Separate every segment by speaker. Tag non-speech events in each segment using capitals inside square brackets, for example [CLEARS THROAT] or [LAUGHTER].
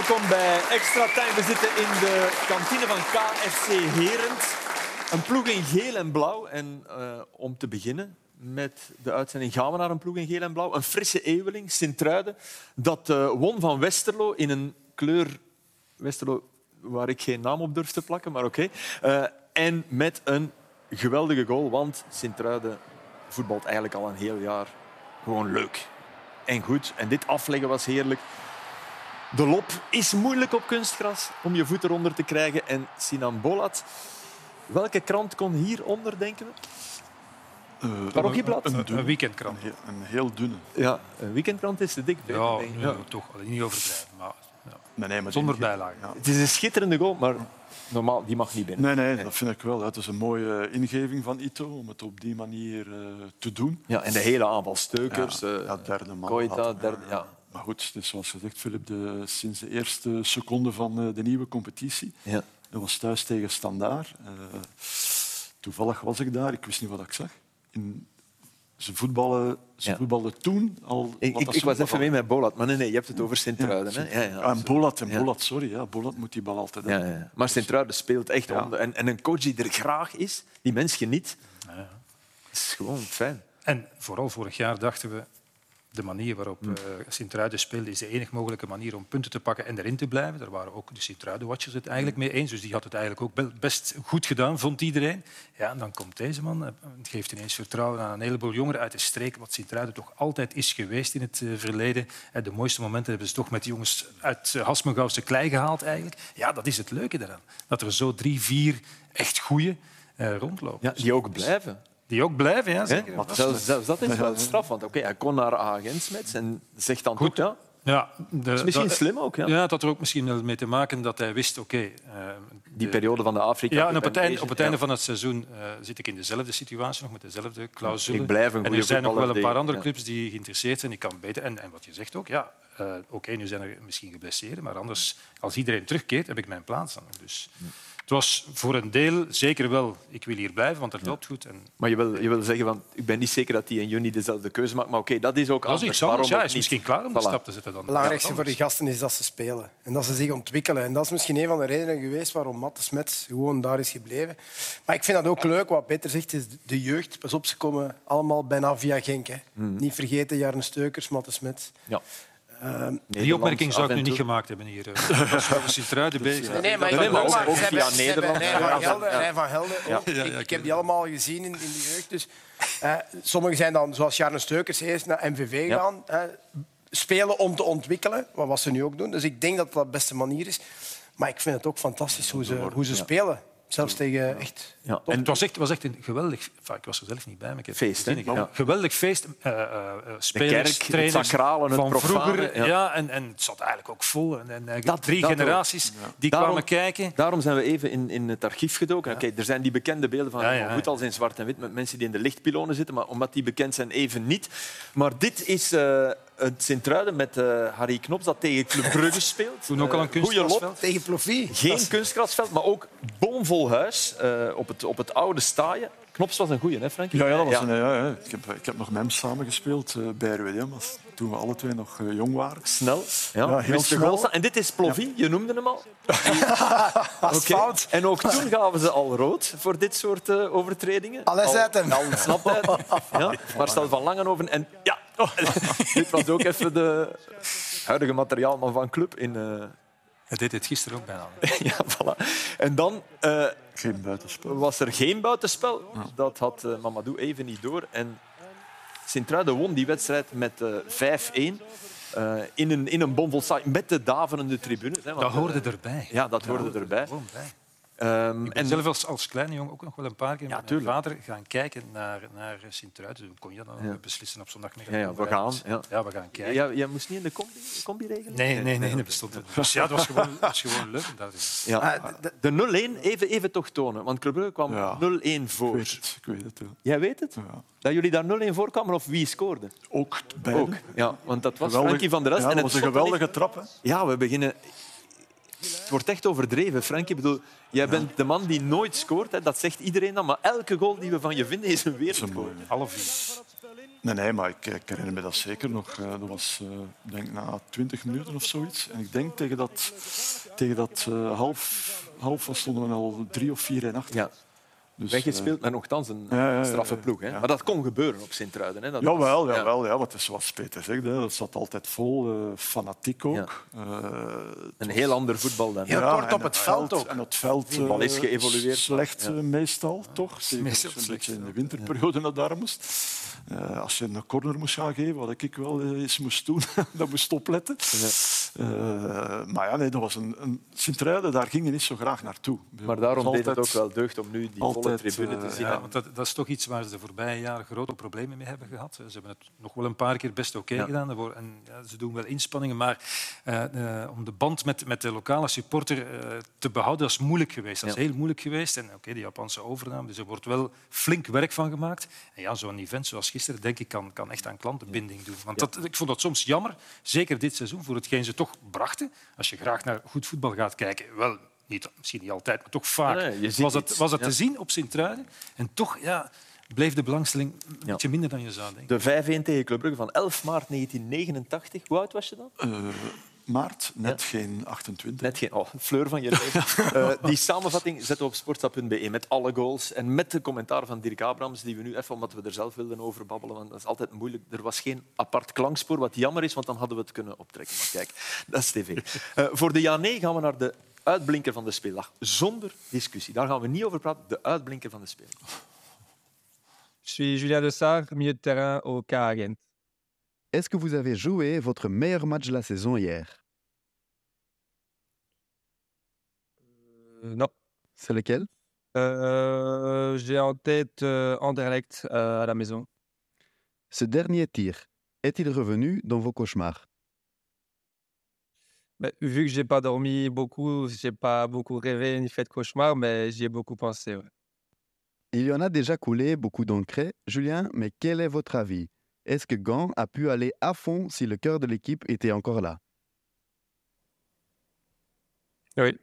Speaker 1: Welkom bij Extra Time. We zitten in de kantine van KFC Herent. Een ploeg in geel en blauw. En uh, om te beginnen met de uitzending gaan we naar een ploeg in geel en blauw. Een frisse eeuweling, Sint-Truiden, dat uh, won van Westerlo in een kleur... Westerlo waar ik geen naam op durf te plakken, maar oké. Uh, en met een geweldige goal, want Sint-Truiden voetbalt eigenlijk al een heel jaar gewoon leuk en goed. En dit afleggen was heerlijk. De lop is moeilijk op kunstgras om je voet eronder te krijgen. En Sinan Bolat, welke krant kon hieronder, denken we?
Speaker 2: Uh,
Speaker 1: Parochieblad?
Speaker 2: Een,
Speaker 3: een, een, weekendkrant.
Speaker 2: Een, een, heel dunne.
Speaker 1: Ja, een weekendkrant is te dik.
Speaker 3: Ja, ik. ja. toch. Niet overdrijven. Maar, ja.
Speaker 2: nee, nee, maar
Speaker 3: Zonder bijlage.
Speaker 1: Ja. Het is een schitterende goal, maar normaal, die mag niet binnen.
Speaker 2: Nee, nee, nee. dat vind ik wel. Het is een mooie ingeving van Ito om het op die manier uh, te doen.
Speaker 1: Ja, en de hele aanval. Steukers,
Speaker 2: ja, ja, derde man.
Speaker 1: Koita, derde... Ja.
Speaker 2: Maar goed, het is zoals gezegd, Philip, de, sinds de eerste seconde van de nieuwe competitie.
Speaker 1: Ja.
Speaker 2: Dat was thuis tegen Standaard. Uh, toevallig was ik daar, ik wist niet wat ik zag. In, ze voetballen, ze
Speaker 1: ja.
Speaker 2: toen al...
Speaker 1: Ik, ik, ik was even mee met Bolat, maar nee, nee, je hebt het over Sint-Truiden.
Speaker 2: Ja,
Speaker 1: hè? Ja, ja,
Speaker 2: en Bolat, en Bolat, sorry. Ja, Bolat moet die bal altijd
Speaker 1: ja, ja. Maar Sint-Truiden speelt echt onder. En, en een coach die er graag is, die mens geniet,
Speaker 3: ja.
Speaker 1: is gewoon fijn.
Speaker 3: En vooral vorig jaar dachten we, de manier waarop uh, Sint-Truiden speelde is de enige mogelijke manier om punten te pakken en erin te blijven. Daar waren ook de Sint-Truiden-watchers het eigenlijk mee eens. Dus die had het eigenlijk ook best goed gedaan, vond iedereen. Ja, en dan komt deze man en geeft ineens vertrouwen aan een heleboel jongeren uit de streek, wat Sint-Truiden toch altijd is geweest in het uh, verleden. En de mooiste momenten hebben ze toch met die jongens uit uh, Hasmengouwse klei gehaald eigenlijk. Ja, dat is het leuke daaraan. Dat er zo drie, vier echt goeie rondlopen.
Speaker 1: Ja, die ook blijven.
Speaker 3: Die ook blijven, ja, zeker.
Speaker 1: Maar zelfs, zelfs dat is wel straf. Want okay, hij kon naar Agensmets en zegt dan
Speaker 3: Goed,
Speaker 1: ja.
Speaker 3: Ja, de,
Speaker 1: dat is misschien
Speaker 3: dat,
Speaker 1: slim ook. Ja.
Speaker 3: ja, dat had er ook misschien mee te maken dat hij wist, oké... Okay, uh,
Speaker 1: die periode van de Afrika.
Speaker 3: Ja, en op het, einde, op het einde van het seizoen uh, zit ik in dezelfde situatie, nog met dezelfde clausule.
Speaker 1: Ik blijf een
Speaker 3: en er zijn nog wel een paar andere
Speaker 1: ja.
Speaker 3: clubs die geïnteresseerd zijn. Ik kan beter. En, en wat je zegt ook, ja, uh, oké, okay, nu zijn er misschien geblesseerd, maar anders, als iedereen terugkeert, heb ik mijn plaats dan. Dus... Ja. Het was voor een deel zeker wel, ik wil hier blijven, want het loopt goed. En...
Speaker 1: Maar je wil, je wil zeggen, van, ik ben niet zeker dat hij in juni dezelfde keuze maakt, maar oké, okay, dat is ook
Speaker 3: anders.
Speaker 1: Dat
Speaker 3: is, ja, hij is misschien klaar om de voilà. stap te zetten. Dan.
Speaker 4: Het belangrijkste voor die gasten is dat ze spelen en dat ze zich ontwikkelen. En dat is misschien een van de redenen geweest waarom Matte Smets gewoon daar is gebleven. Maar ik vind dat ook leuk, wat Peter zegt, is de jeugd. Pas op, ze komen allemaal bijna via Genk. Hè. Mm. Niet vergeten, Jarne Steukers, Matte Smets.
Speaker 1: Ja.
Speaker 4: Uh,
Speaker 3: die opmerking zou ik nu niet gemaakt hebben hier. Als we Sint-Truiden bezig
Speaker 4: Nee, nee, maar,
Speaker 1: nee, maar ook,
Speaker 4: ook
Speaker 1: via
Speaker 4: hebben,
Speaker 1: Nederland.
Speaker 4: Rijn van Helden ik, ik heb die allemaal gezien in, in de jeugd. Dus, uh, sommigen zijn dan, zoals Jarne Steukers, eerst naar MVV gaan. Uh, spelen om te ontwikkelen, wat ze nu ook doen. Dus ik denk dat dat de beste manier is. Maar ik vind het ook fantastisch hoe ze, hoe ze spelen. Zelfs tegen echt...
Speaker 1: Ja.
Speaker 3: En het was echt, was echt een geweldig... Enfin, ik was er zelf niet bij, maar ik heb
Speaker 1: feest.
Speaker 3: Ja. Geweldig feest. Uh, uh, spelers,
Speaker 1: kerk,
Speaker 3: trainers
Speaker 1: het sacrale, het
Speaker 3: van
Speaker 1: profane,
Speaker 3: vroeger.
Speaker 1: Ja.
Speaker 3: Ja. en, en het zat eigenlijk ook vol. En, en
Speaker 1: Dat-
Speaker 3: drie
Speaker 1: dat
Speaker 3: generaties die
Speaker 1: Daarom-
Speaker 3: kwamen kijken.
Speaker 1: Daarom zijn we even in, in het archief gedoken. Oké, er zijn die bekende beelden van
Speaker 3: Ja,
Speaker 1: goed als in zwart en wit met mensen die in de lichtpilonen zitten, maar omdat die bekend zijn, even niet. Maar dit is eh, Sint-Truiden met eh, Harry Knops dat tegen Club Brugge speelt.
Speaker 3: Toen ook al een
Speaker 1: Eh,
Speaker 3: kunstgrasveld.
Speaker 4: Tegen Plofie.
Speaker 1: Geen kunstgrasveld, maar ook bomvol huis eh, op, het, op het oude staaien. Knops was een goeie, hè, Frankie?
Speaker 2: Ja, ja, dat was Een, ja, ja. Ik, heb, ik heb nog met hem samengespeeld uh, bij RWDM, als- toen we alle twee nog uh, jong waren.
Speaker 1: Snel. Ja,
Speaker 2: Ja, heel snel.
Speaker 1: En dit is Plovy, je noemde hem al. [LAUGHS]
Speaker 4: Dat is
Speaker 1: Oké.
Speaker 4: fout.
Speaker 1: En ook toen gaven ze al rood voor dit soort eh, overtredingen.
Speaker 4: Alles
Speaker 1: Al-
Speaker 4: uit hem.
Speaker 1: Al [LAUGHS] snap. Ja, Marcel van Langenhoven. En ja, [LAUGHS] dit was ook even de huidige materiaalman van club. In,
Speaker 3: Hij deed het gisteren ook bijna. [LAUGHS]
Speaker 1: ja, voilà. En dan eh,
Speaker 2: Geen buitenspel.
Speaker 1: was er geen buitenspel. Dat had eh, Mamadou even niet door. En Sint-Truiden won die wedstrijd met eh 5-1. eh, in een, in een bomvol met de daverende tribunes. Hè, want,
Speaker 3: Dat hoorde erbij.
Speaker 1: Ja, dat hoorde erbij.
Speaker 3: Bij.
Speaker 1: Ehm,
Speaker 3: Ik ben
Speaker 1: en
Speaker 3: zelf als, als kleine jongen ook nog wel een paar keer
Speaker 1: Ja,
Speaker 3: met mijn vader gaan kijken naar, naar Sint-Truiden. Hoe kon je dan
Speaker 1: Ja.
Speaker 3: beslissen op zondagmiddag?
Speaker 1: Ja, ja, we gaan, ja.
Speaker 3: Ja, we gaan kijken.
Speaker 1: Ja, jij moest niet in de combi, combi regelen?
Speaker 3: Nee, nee, nee, dat bestond niet. Dus ja, dat was gewoon, dat was gewoon leuk. Dat is...
Speaker 1: Ja.
Speaker 4: Ah, de-
Speaker 1: De 0-1, even, even toch tonen. Want Club Brugge kwam
Speaker 2: Ja.
Speaker 1: 0-1
Speaker 2: Ik
Speaker 1: voor.
Speaker 2: weet het. Ik weet het ja.
Speaker 1: Jij weet het?
Speaker 2: Ja.
Speaker 1: Dat jullie daar 0-1 voor kwamen of wie scoorde?
Speaker 2: Ook beide.
Speaker 1: Ook. Ja, want dat was
Speaker 2: Geweldig.
Speaker 1: Frankie van der Rest.
Speaker 2: Ja,
Speaker 1: en
Speaker 2: dat
Speaker 1: het
Speaker 2: was een geweldige trap. Hè.
Speaker 1: Ja, we beginnen... Het wordt echt overdreven, Frankie. Ik bedoel, jij bent de man die nooit scoort. Hè. Dat zegt iedereen dan. Maar elke goal die we van je vinden is een
Speaker 2: Dat is een
Speaker 1: wereldgoal.
Speaker 3: Alle vier.
Speaker 2: Nee, nee, maar ik, ik, herinner me dat zeker nog. Uh, dat was uh, denk na twintig minuten of zoiets. En ik denk tegen dat, tegen dat uh, half, half stonden we al drie of vier en achter. Ja.
Speaker 1: Dus, Weggespeeld, uh, maar nogthans een ja, ja, straffe ploeg. Hè? Maar dat kon gebeuren op Sint-Truiden. Hè?
Speaker 2: Dat jawel, was, jawel, ja. wat is zoals Peter zegt. Hè. Dat zat altijd vol, uh, fanatiek ook. Uh,
Speaker 1: een was... heel ander voetbal dan.
Speaker 4: Heel kort op het veld ook.
Speaker 2: En het veld uh,
Speaker 1: is geëvolueerd.
Speaker 2: Slecht meestal, toch? Meestal een beetje in de winterperiode naar daar moest. Uh, als je een corner moest gaan geven, wat ik wel eens moest doen, [LAUGHS] dat moest opletten. Ja. Uh, maar ja, nee, dat was een, een Sint-Truiden, daar ging je niet zo graag naartoe.
Speaker 1: Maar daarom altijd, deed het ook wel deugd om nu die altijd, volle tribune te zien.
Speaker 3: Ja, want dat, dat, is toch iets waar ze de voorbije jaren grote problemen mee hebben gehad. Ze hebben het nog wel een paar keer best oké okay ja. gedaan. En, ja, ze doen wel inspanningen, maar uh, om de band met, met de lokale supporter te behouden, dat is moeilijk geweest. Dat is heel moeilijk geweest. En oké, okay, de Japanse overname, dus er wordt wel flink werk van gemaakt. En ja, zo'n event zoals gisteren, denk ik, kan, kan echt aan klantenbinding doen. Want dat, ik vond dat soms jammer, zeker dit seizoen, voor hetgeen ze toch brachten. Als je graag naar goed voetbal gaat kijken, wel niet, misschien niet altijd, maar toch vaak nee, was het, was het ja. te zien op Sint-Truiden. En toch ja, bleef de belangstelling een ja. beetje minder dan je zou denken.
Speaker 1: De 5-1 tegen Club Brugge van 11 maart 1989. Hoe oud was je dan? Uh,
Speaker 2: maart, net geen 28.
Speaker 1: Net geen, oh, fleur van je leven. uh, [LAUGHS] die samenvatting zetten we op sportstap.be met alle goals en met de commentaar van Dirk Abrams, die we nu even, omdat we er zelf wilden over babbelen, want dat is altijd moeilijk. Er was geen apart klankspoor, wat jammer is, want dan hadden we het kunnen optrekken. Maar kijk, dat is tv. Uh, voor de ja-nee gaan we naar de uitblinker van de speeldag. Zonder discussie. Daar gaan we niet over praten. De uitblinker van de speeldag.
Speaker 5: Je suis Julien Dessart, milieu de terrain au K
Speaker 6: Est-ce que vous avez joué votre meilleur match de la saison hier
Speaker 5: non.
Speaker 6: C'est lequel?
Speaker 5: Euh, J'ai en tête euh, Anderlecht euh, à la maison.
Speaker 6: Ce dernier tir, est-il revenu dans vos cauchemars?
Speaker 5: Bah, Vu que j'ai pas dormi beaucoup, j'ai pas beaucoup rêvé ni fait de cauchemars, mais j'y ai beaucoup pensé. Ouais.
Speaker 6: Il y en a déjà coulé beaucoup d'encre, Julien, mais quel est votre avis? Est-ce que Gant a pu aller à fond si le cœur de l'équipe était encore là?
Speaker 5: Oui,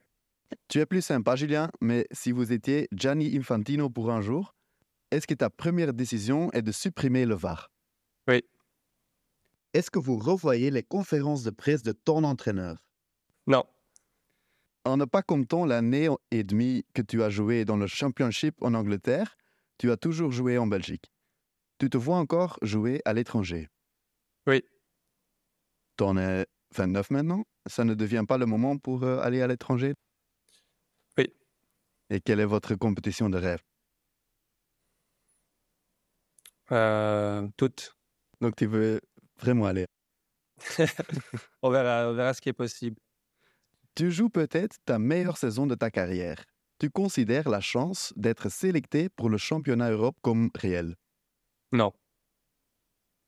Speaker 6: tu es plus sympa, Julien, mais si vous étiez Gianni Infantino pour un jour, est-ce que ta première décision est de supprimer le VAR?
Speaker 5: Oui.
Speaker 6: Est-ce que vous revoyez les conférences de presse de ton entraîneur?
Speaker 5: Non.
Speaker 6: En ne pas comptant l'année et demie que tu as joué dans le Championship en Angleterre, tu as toujours joué en Belgique. Tu te vois encore jouer à l'étranger?
Speaker 5: Oui.
Speaker 6: en es 29 maintenant? Ça ne devient pas le moment pour euh, aller à l'étranger? Et quelle est votre compétition de rêve?
Speaker 5: Euh, Toutes.
Speaker 6: Donc tu veux vraiment aller [LAUGHS]
Speaker 5: on, verra, on verra ce qui est possible.
Speaker 6: Tu joues peut-être ta meilleure saison de ta carrière. Tu considères la chance d'être sélecté pour le championnat Europe comme réel?
Speaker 5: Non.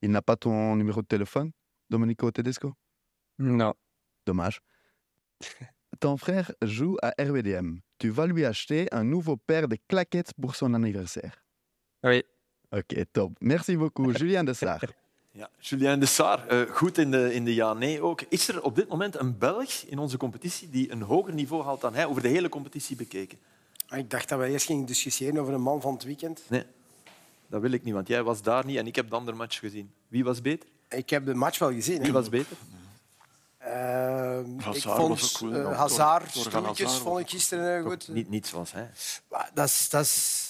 Speaker 6: Il n'a pas ton numéro de téléphone, Domenico Tedesco?
Speaker 5: Non.
Speaker 6: Dommage. [LAUGHS] Ton frère joue à RWDM. Tu vas lui acheter un nouveau paire de claquettes pour son anniversaire.
Speaker 5: Oui.
Speaker 6: Oké, top. Merci beaucoup. Julien de Saar. [LAUGHS]
Speaker 1: Ja, Julien de Saar, uh, goed in de, in de ja-nee ook. Is er op dit moment een Belg in onze competitie die een hoger niveau haalt dan hij, over de hele competitie bekeken?
Speaker 4: Ah, ik dacht dat we eerst gingen discussiëren over een man van het weekend.
Speaker 1: Nee, dat wil ik niet, want jij was daar niet en ik heb de andere match gezien. Wie was beter?
Speaker 4: Ik heb de match wel gezien.
Speaker 1: Wie was beter?
Speaker 4: Uh, ik vond uh, Hazard, stoeltjes vond ik gisteren goed.
Speaker 1: Niet, niet zoals hij.
Speaker 4: Dat is, dat is...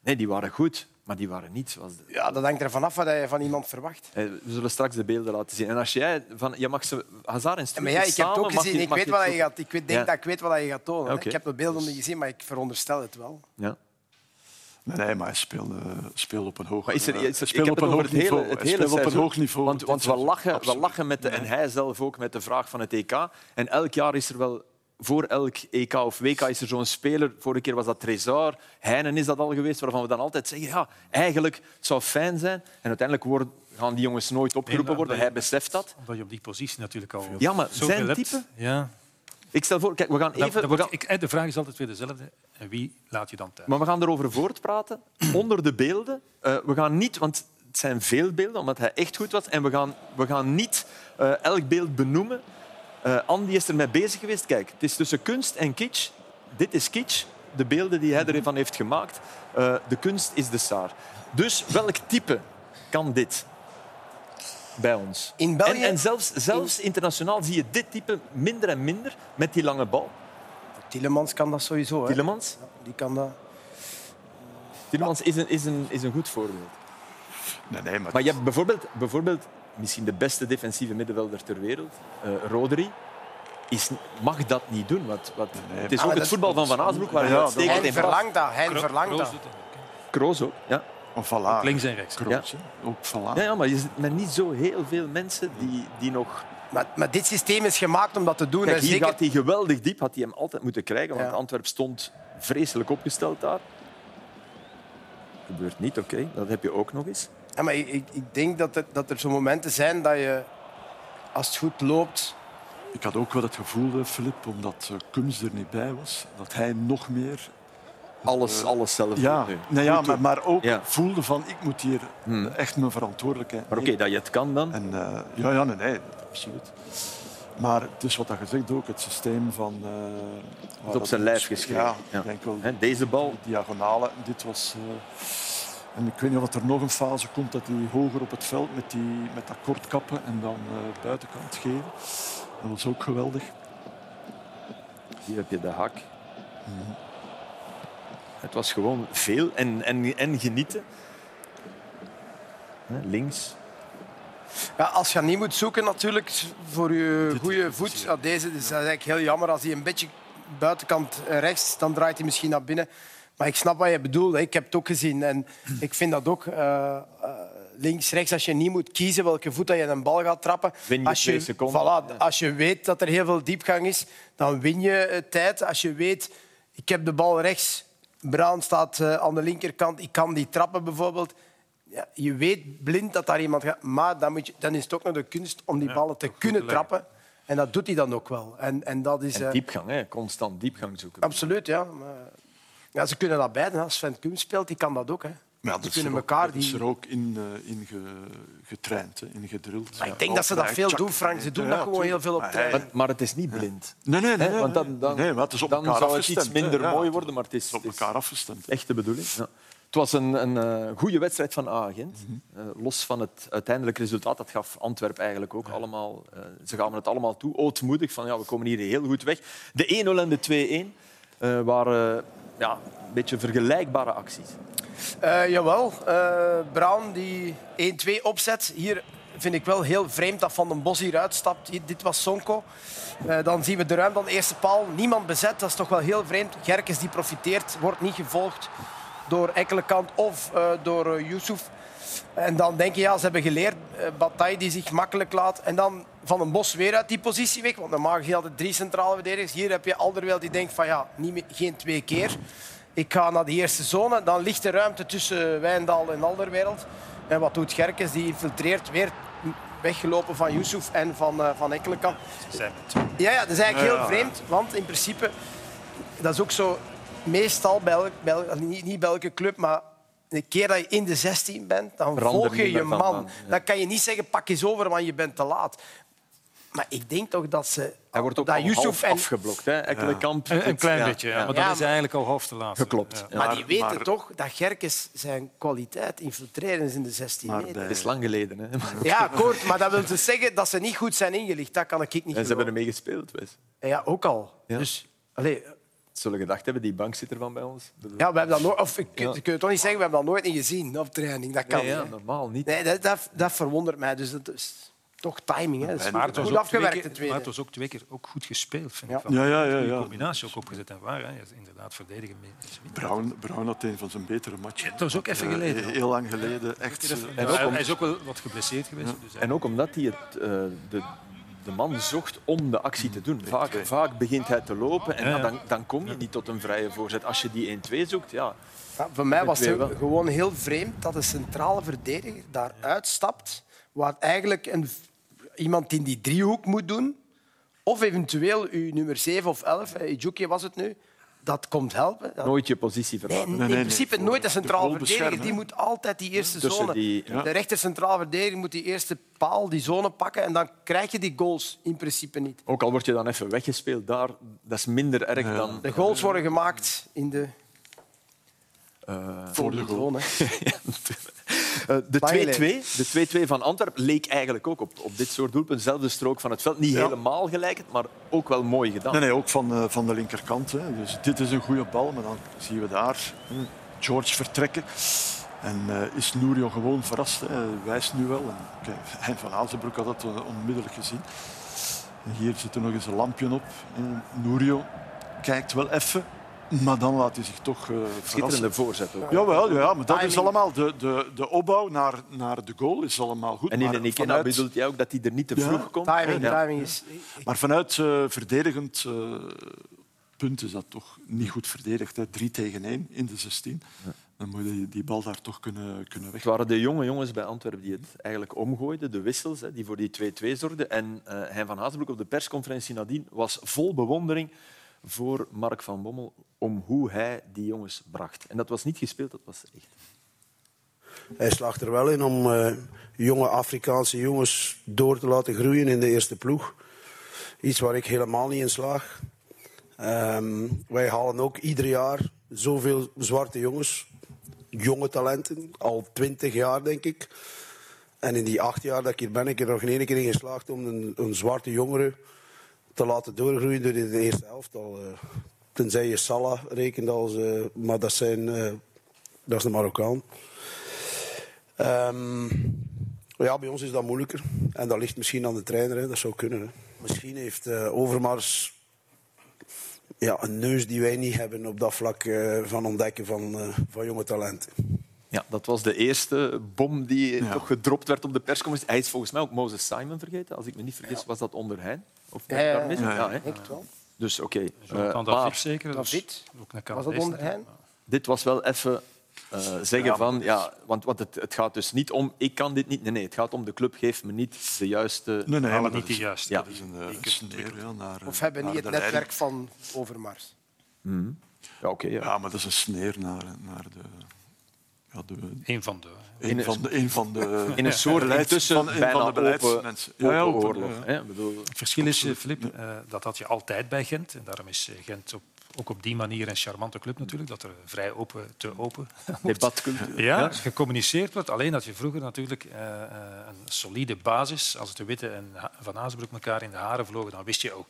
Speaker 1: Nee, die waren goed, maar die waren niet zoals... De...
Speaker 4: Ja, dat hangt er vanaf wat je van iemand verwacht.
Speaker 1: We zullen straks de beelden laten zien. En als jij... Van, je mag ze Hazard en
Speaker 4: stoeltjes ja, ik heb het ook gezien. Je, ik, weet wat je gaat, ik weet, denk ja. dat ik weet wat je gaat tonen. Okay. Ik heb de beelden niet gezien, maar ik veronderstel het wel.
Speaker 1: Ja.
Speaker 2: Nee, maar hij speelde, speelde op een hoog
Speaker 1: maar is er, is er, op een hoog niveau. Het hele, op een hoog niveau. Want, want we, lachen, we lachen met de, en hij zelf ook met de vraag van het EK. En elk jaar is er wel voor elk EK of WK is er zo'n speler. Vorige keer was dat Trezor. Heinen is dat al geweest, waarvan we dan altijd zeggen ja, eigenlijk het zou fijn zijn. En uiteindelijk worden, gaan die jongens nooit opgeroepen worden. Hij beseft dat.
Speaker 3: Omdat je op die positie natuurlijk al
Speaker 1: Ja, maar zijn type... Ja. Ik stel voor, kijk, we gaan even...
Speaker 3: we gaan... Ik, de vraag is altijd weer dezelfde. En wie laat je dan thuis?
Speaker 1: Maar we gaan erover voortpraten, [CLEARS THROAT] onder de beelden. Uh, we gaan niet, want het zijn veel beelden, omdat hij echt goed was. En we gaan, we gaan niet uh, elk beeld benoemen. Uh, Andy is ermee bezig geweest. Kijk, het is tussen kunst en kitsch. Dit is kitsch, de beelden die hij ervan heeft gemaakt. de kunst is de saar. Dus welk type kan dit bij ons.
Speaker 4: In België?
Speaker 1: En, en zelfs, zelfs internationaal zie je dit type minder en minder met die lange bal.
Speaker 4: Tielemans kan dat sowieso. Hè?
Speaker 1: Tielemans,
Speaker 4: Die kan dat.
Speaker 1: Tielemans is, een, is, een, is een goed voorbeeld.
Speaker 2: Nee, nee, maar,
Speaker 1: Maar je hebt bijvoorbeeld, bijvoorbeeld misschien de beste defensieve middenvelder ter wereld, uh, Rodri. Is, mag dat niet doen. Wat, wat, het is
Speaker 4: Ah,
Speaker 1: ook het voetbal van Van Azenbroek waar
Speaker 2: Ja,
Speaker 1: hij uitstekend
Speaker 4: Hij verlangt dat. Hij verlangt
Speaker 3: Kroos
Speaker 4: dat.
Speaker 1: Kroos ook. Ja.
Speaker 2: Maar voilà.
Speaker 3: Links en rechts.
Speaker 2: Ook voilà.
Speaker 1: Ja, ja, maar je zit met niet zo heel veel mensen die, die nog...
Speaker 4: Maar, maar dit systeem is gemaakt om dat te doen.
Speaker 1: Kijk, hier
Speaker 4: Zeker
Speaker 1: gaat hij geweldig diep. Had hij hem altijd moeten krijgen, want
Speaker 4: Ja.
Speaker 1: Antwerp stond vreselijk opgesteld daar. Gebeurt niet, oké. Dat heb je ook nog eens.
Speaker 4: Ja, maar ik, ik- ik denk dat er, dat er zo momenten zijn dat je, als het goed loopt...
Speaker 2: Ik had ook wel het gevoel, eh, Filip, omdat eh, Kums er niet bij was, dat hij nog meer
Speaker 1: Alles, alles zelf
Speaker 2: ja,
Speaker 1: doen
Speaker 2: nee, ja maar, maar ook
Speaker 1: Ja.
Speaker 2: voelde van ik moet hier
Speaker 1: Hmm.
Speaker 2: echt mijn verantwoordelijkheid
Speaker 1: Maar oké, dat je het kan dan.
Speaker 2: En, eh, ja, ja, nee, nee, absoluut. Maar het is wat je zegt ook, het systeem van... eh, waar
Speaker 1: op
Speaker 2: dat-
Speaker 1: zijn lijf geschreven.
Speaker 2: Ja,
Speaker 1: Ja.
Speaker 2: ik denk wel.
Speaker 1: Hè, deze bal,
Speaker 2: De diagonale, dit was... eh, en ik weet niet of er nog een fase komt dat hij hoger op het veld met, die, met dat kort kappen en dan eh, buitenkant geven. Dat was ook geweldig.
Speaker 1: hier heb je de hak. Het was gewoon veel en, en, en genieten. Hè, Links.
Speaker 4: Ja, als je niet moet zoeken natuurlijk voor je goede voet. Ja, deze dus dat is eigenlijk heel jammer. Als hij een beetje buitenkant rechts, dan draait hij misschien naar binnen. Maar ik snap wat je bedoelt. Ik heb het ook gezien. En ik vind dat ook eh, eh, links, rechts. Als je niet moet kiezen welke voet dat je een bal gaat trappen.
Speaker 1: Win je
Speaker 4: als,
Speaker 1: twee
Speaker 4: je,
Speaker 1: seconden.
Speaker 4: voilà, als je weet dat er heel veel diepgang is, dan win je tijd. Als je weet, ik heb de bal rechts, Brown staat eh, aan de linkerkant, ik kan die trappen bijvoorbeeld. Ja, je weet blind dat daar iemand gaat, maar dan, moet je, dan is het ook nog de kunst om die ballen te kunnen trappen. En dat doet hij dan ook wel. En, en dat is
Speaker 1: En
Speaker 4: eh,
Speaker 1: diepgang, hè. constant diepgang zoeken.
Speaker 4: absoluut, ja. Maar, ja. Ze kunnen dat beiden. Als Sven Kuhn speelt, die kan dat ook. Hè.
Speaker 2: Ja,
Speaker 4: Die
Speaker 2: dat is
Speaker 4: kunnen
Speaker 2: er ook,
Speaker 4: elkaar
Speaker 2: dat is
Speaker 4: die-
Speaker 2: er ook in, eh, in ge- getraind, hè, in gedrild.
Speaker 4: Maar ik denk dat ze dat veel doen, Frank. Ze doen dat gewoon heel veel op training.
Speaker 1: Maar, maar het is niet blind.
Speaker 2: Nee, nee, nee.
Speaker 1: Hè, want dan, dan,
Speaker 2: nee, maar het is op
Speaker 1: dan zou het iets minder
Speaker 2: Ja,
Speaker 1: mooi worden, maar het is,
Speaker 2: is op elkaar afgestemd.
Speaker 1: echt de bedoeling. Ja. Het was een, een eh, goede wedstrijd van A-agent.
Speaker 2: Mhm.
Speaker 1: los van het uiteindelijke resultaat, dat gaf Antwerp eigenlijk ook allemaal. eh, ze gaven het allemaal toe, ootmoedig, van ja, we komen hier heel goed weg. De 1-0 en de 2-1 eh, waren ja, een beetje vergelijkbare acties.
Speaker 4: Eh, jawel, eh Brown die 1-2 opzet. Hier vind ik wel heel vreemd dat Van den Bos hier uitstapt. Dit was Sonko. Eh, dan zien we de ruimte aan de eerste paal. Niemand bezet, dat is toch wel heel vreemd. Gerkes die profiteert, wordt niet gevolgd door Ekkelenkamp of door uh, Yusuf. En dan denk je, ja, ze hebben geleerd. Bataille die zich makkelijk laat. En dan Van den Bos weer uit die positie weg. Want normaal heb je altijd drie centrale verdedigers. Hier heb je Alderweireld die denkt van ja, niet meer, geen twee keer. Ik ga naar de eerste zone. Dan ligt de ruimte tussen Wijndal en Alderwereld. En wat doet Gerkes? Die infiltreert weer weggelopen van Yusuf en van, uh, van Ekkelenkamp. Ja, ja, dat is eigenlijk heel
Speaker 2: ja.
Speaker 4: vreemd. Want in principe, dat is ook zo... Meestal, bij elk- bij elk- niet, niet bij elke club, maar een keer dat je in de 16 bent, dan volg je je
Speaker 1: van
Speaker 4: man.
Speaker 1: ja.
Speaker 4: Dan kan je niet zeggen, pak eens over, want je bent te laat. Maar ik denk toch dat ze...
Speaker 1: Hij wordt ook
Speaker 4: dat Yusuf en
Speaker 1: afgeblokt. Hè. Ekkelenkamp.
Speaker 3: Een, een klein
Speaker 1: ja,
Speaker 3: beetje, ja. maar
Speaker 4: Ja,
Speaker 3: dan is eigenlijk al half te laat.
Speaker 1: Geklopt.
Speaker 4: Maar
Speaker 2: Maar-
Speaker 4: die weten
Speaker 2: maar-
Speaker 4: toch dat Gerkes zijn kwaliteit infiltreren is in de 16
Speaker 2: Maar
Speaker 4: meter.
Speaker 1: Het is lang geleden. Hè.
Speaker 4: Ja, akkoord, maar dat wil dus zeggen dat ze niet goed zijn ingelicht. Dat kan ik niet
Speaker 1: En ze hebben ermee gespeeld. Wes.
Speaker 4: Ja, ook al.
Speaker 1: Ja.
Speaker 4: Dus, allee,
Speaker 1: Zullen gedacht hebben, die bankzitter van bij ons.
Speaker 4: ja, we hebben dat nooit, of ik
Speaker 1: Ja.
Speaker 4: kun je toch niet zeggen, we hebben dat nooit niet gezien op training. Dat kan
Speaker 1: Nee, ja, normaal niet.
Speaker 4: Nee, dat, dat, dat verwondert mij. Dus dat is toch timing. Hè. Dat is
Speaker 2: Maar
Speaker 3: Maar het was
Speaker 4: goed
Speaker 3: ook twee
Speaker 4: afgewerkt,
Speaker 3: keer-
Speaker 4: de
Speaker 3: maar het was ook twee keer ook goed gespeeld. Vind
Speaker 4: Ja.
Speaker 3: ik, van.
Speaker 2: Ja, ja, ja, ja.
Speaker 3: combinatie ook opgezet en waar. Hè. Inderdaad, verdedigen.
Speaker 2: Brown, Brown had een van zijn betere matchen.
Speaker 3: dat was ook even
Speaker 2: Eh,
Speaker 3: geleden.
Speaker 2: Heel lang geleden. Echt, eh,
Speaker 1: En ook
Speaker 3: hij,
Speaker 1: om-
Speaker 3: hij is ook wel wat geblesseerd geweest. Dus
Speaker 1: En ook omdat hij het, eh, de, de man zocht om de actie te doen. Vaak, vaak begint hij te lopen en
Speaker 3: Ja,
Speaker 1: ja,
Speaker 3: ja.
Speaker 1: dan, dan kom je niet tot een vrije voorzet. Als je die 1-2 zoekt, ja.
Speaker 4: Ja, voor mij was het gewoon heel vreemd dat een centrale verdediger daar uitstapt, waar eigenlijk een, iemand in die driehoek moet doen, of eventueel uw nummer 7 of 11, eh, Ijuki was het nu, dat komt helpen. Dat-
Speaker 1: nooit je positie veranderen.
Speaker 4: in
Speaker 2: nee, nee.
Speaker 4: principe nooit de
Speaker 2: goal
Speaker 4: verdediger. Die moet altijd die eerste zone...
Speaker 1: die-
Speaker 2: Ja.
Speaker 4: De rechter centrale verdediger moet die eerste paal, die zone pakken en dan krijg je die goals in principe niet.
Speaker 1: Ook al word je dan even weggespeeld daar, dat is minder erg
Speaker 2: Ja.
Speaker 1: dan...
Speaker 4: De goals worden gemaakt in de
Speaker 2: voor de goal.
Speaker 1: Uh, de 2-2 [LAUGHS] van Antwerpen leek eigenlijk ook op, op dit soort doelpunten. Zelfde strook van het veld. Niet helemaal gelijk, maar ook wel mooi gedaan.
Speaker 2: Nee, nee ook van, uh, van de linkerkant. Hè. Dus dit is een goede bal, maar dan zien we daar George vertrekken. En is Nourio gewoon verrast. Hè. Wijst nu wel. En, [LAUGHS] Hein van Azenbroek had dat onmiddellijk gezien. En hier zit er nog eens een lampje op. Nourio kijkt wel even. Maar dan laat hij zich toch uh,
Speaker 1: Schitterende voorzet ook.
Speaker 2: Jawel, ja, maar dat is allemaal de, de, de opbouw naar, naar de goal is allemaal goed.
Speaker 1: En in een Ikena vanuit... bedoelt jij ook dat hij er niet te vroeg ja. komt?
Speaker 4: Timing, ja. timing is...
Speaker 2: Maar vanuit uh, verdedigend uh, punt is dat toch niet goed verdedigd. Hè. 3 tegen 1 in de 16. Ja. Dan moet je die bal daar toch kunnen, kunnen weg.
Speaker 1: Het waren de jonge jongens bij Antwerpen die het eigenlijk omgooiden, de wissels, hè, die voor die 2-2 zorgden. En uh, Hein van Hazenbroek op de persconferentie nadien was vol bewondering voor Mark van Bommel om hoe hij die jongens bracht. En dat was niet gespeeld, dat was echt.
Speaker 7: Hij slaagt er wel in om uh, jonge Afrikaanse jongens door te laten groeien in de eerste ploeg. Iets waar ik helemaal niet in slaag. Um, wij halen ook ieder jaar zoveel zwarte jongens, jonge talenten, al twintig jaar denk ik. En in die acht jaar dat ik hier ben, ik er nog één keer in geslaagd om een, een zwarte jongere te laten doorgroeien door in de eerste helft al. Uh, tenzij je Salah rekent als, uh, maar dat, zijn, uh, dat is een Marokkaan. Um, ja, bij ons is dat moeilijker. En dat ligt misschien aan de trainer, hè. dat zou kunnen. Hè. Misschien heeft Overmars ja, een neus die wij niet hebben op dat vlak van ontdekken van, van jonge talenten.
Speaker 1: Ja, dat was de eerste bom die toch gedropt werd op de persconferentie. Hij is volgens mij ook Moses Simon vergeten. Als ik me niet vergis, was dat onder hen. Of
Speaker 4: ja, ja, ja. ja, ja wel.
Speaker 1: Dus oké.
Speaker 3: Okay. Uh, David zeker. Dus
Speaker 4: David. Was dat onder hen?
Speaker 1: Dit was wel even uh, zeggen ja, van... Ja, want, want het, het, gaat dus niet om ik kan dit niet. Nee, nee, het gaat om de club geeft me niet de juiste...
Speaker 2: Nee, nee,
Speaker 3: maar niet de juiste.
Speaker 2: Ja. Dat is een, uh, sneer, ja, naar,
Speaker 4: Of hebben niet het netwerk leiding. van Overmars.
Speaker 1: Mm. Ja, okay, ja.
Speaker 2: ja, maar dat is een sneer naar, naar de...
Speaker 3: Ja, de... Een van de
Speaker 2: een, van de, een van de [LAUGHS]
Speaker 1: in een soort beleids, van, bijna van de beleidsmensen.
Speaker 2: Ja, ja,
Speaker 1: oorlog. Ja.
Speaker 3: Het verschil is, Filip, uh, dat had je altijd bij Gent. En daarom is eh, Gent op, ook op die manier een charmante club natuurlijk. Dat er vrij open, te open [LAUGHS]
Speaker 1: debatcultuur
Speaker 3: ja, ja, gecommuniceerd wordt. Alleen dat je vroeger natuurlijk uh, een solide basis, als de Witte en Van Azenbroek elkaar in de haren vlogen, dan wist je oké,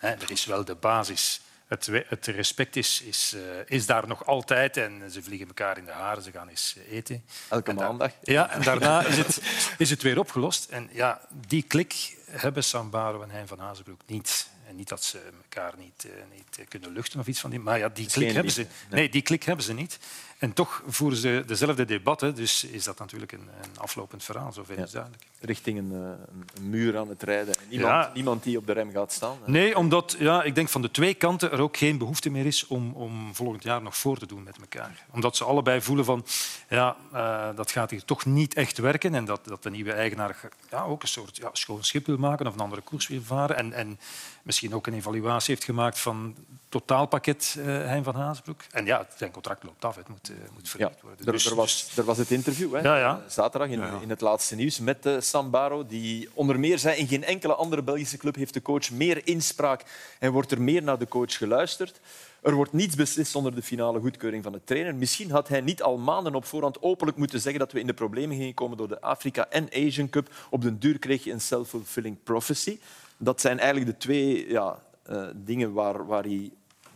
Speaker 3: okay, dat is wel de basis het, het, respect is, is, uh, is, daar nog altijd en ze vliegen elkaar in de haren, ze gaan eens eten.
Speaker 1: Elke maandag.
Speaker 3: Ja, en daarna is het, is het weer opgelost. En ja, die klik hebben Sambaro en Hein van Hazenbroek niet. En niet dat ze elkaar niet, uh, niet kunnen luchten of iets van die, maar ja, die klik hebben ze. Nee, die klik hebben ze niet. En toch voeren ze dezelfde debatten, dus is dat natuurlijk een, een aflopend verhaal, zover ja. is duidelijk.
Speaker 1: Richting een, een, muur aan het rijden. Niemand, ja. niemand die op de rem gaat staan.
Speaker 3: Nee, omdat ja, ik denk van de twee kanten er ook geen behoefte meer is om, om volgend jaar nog voor te doen met elkaar. Omdat ze allebei voelen van ja, uh, dat gaat hier toch niet echt werken en dat, dat de nieuwe eigenaar ja, ook een soort ja, schoon schip wil maken of een andere koers wil varen. En, en misschien ook een evaluatie heeft gemaakt van totaalpakket uh, Hein van Haasbroek. En ja, zijn contract loopt af, het moet, uh, moet vernieuwd worden.
Speaker 1: Ja, er, dus, er, was, er was het interview hè, ja, ja. zaterdag in, in, het laatste nieuws met uh, Sambaro, die onder meer zei in geen enkele andere Belgische club heeft de coach meer inspraak en wordt er meer naar de coach geluisterd. Er wordt niets beslist zonder de finale goedkeuring van de trainer. Misschien had hij niet al maanden op voorhand openlijk moeten zeggen dat we in de problemen gingen komen door de Afrika en Asian Cup. Op den duur kreeg je een self-fulfilling prophecy. Dat zijn eigenlijk de twee ja, uh, dingen waar, waar hij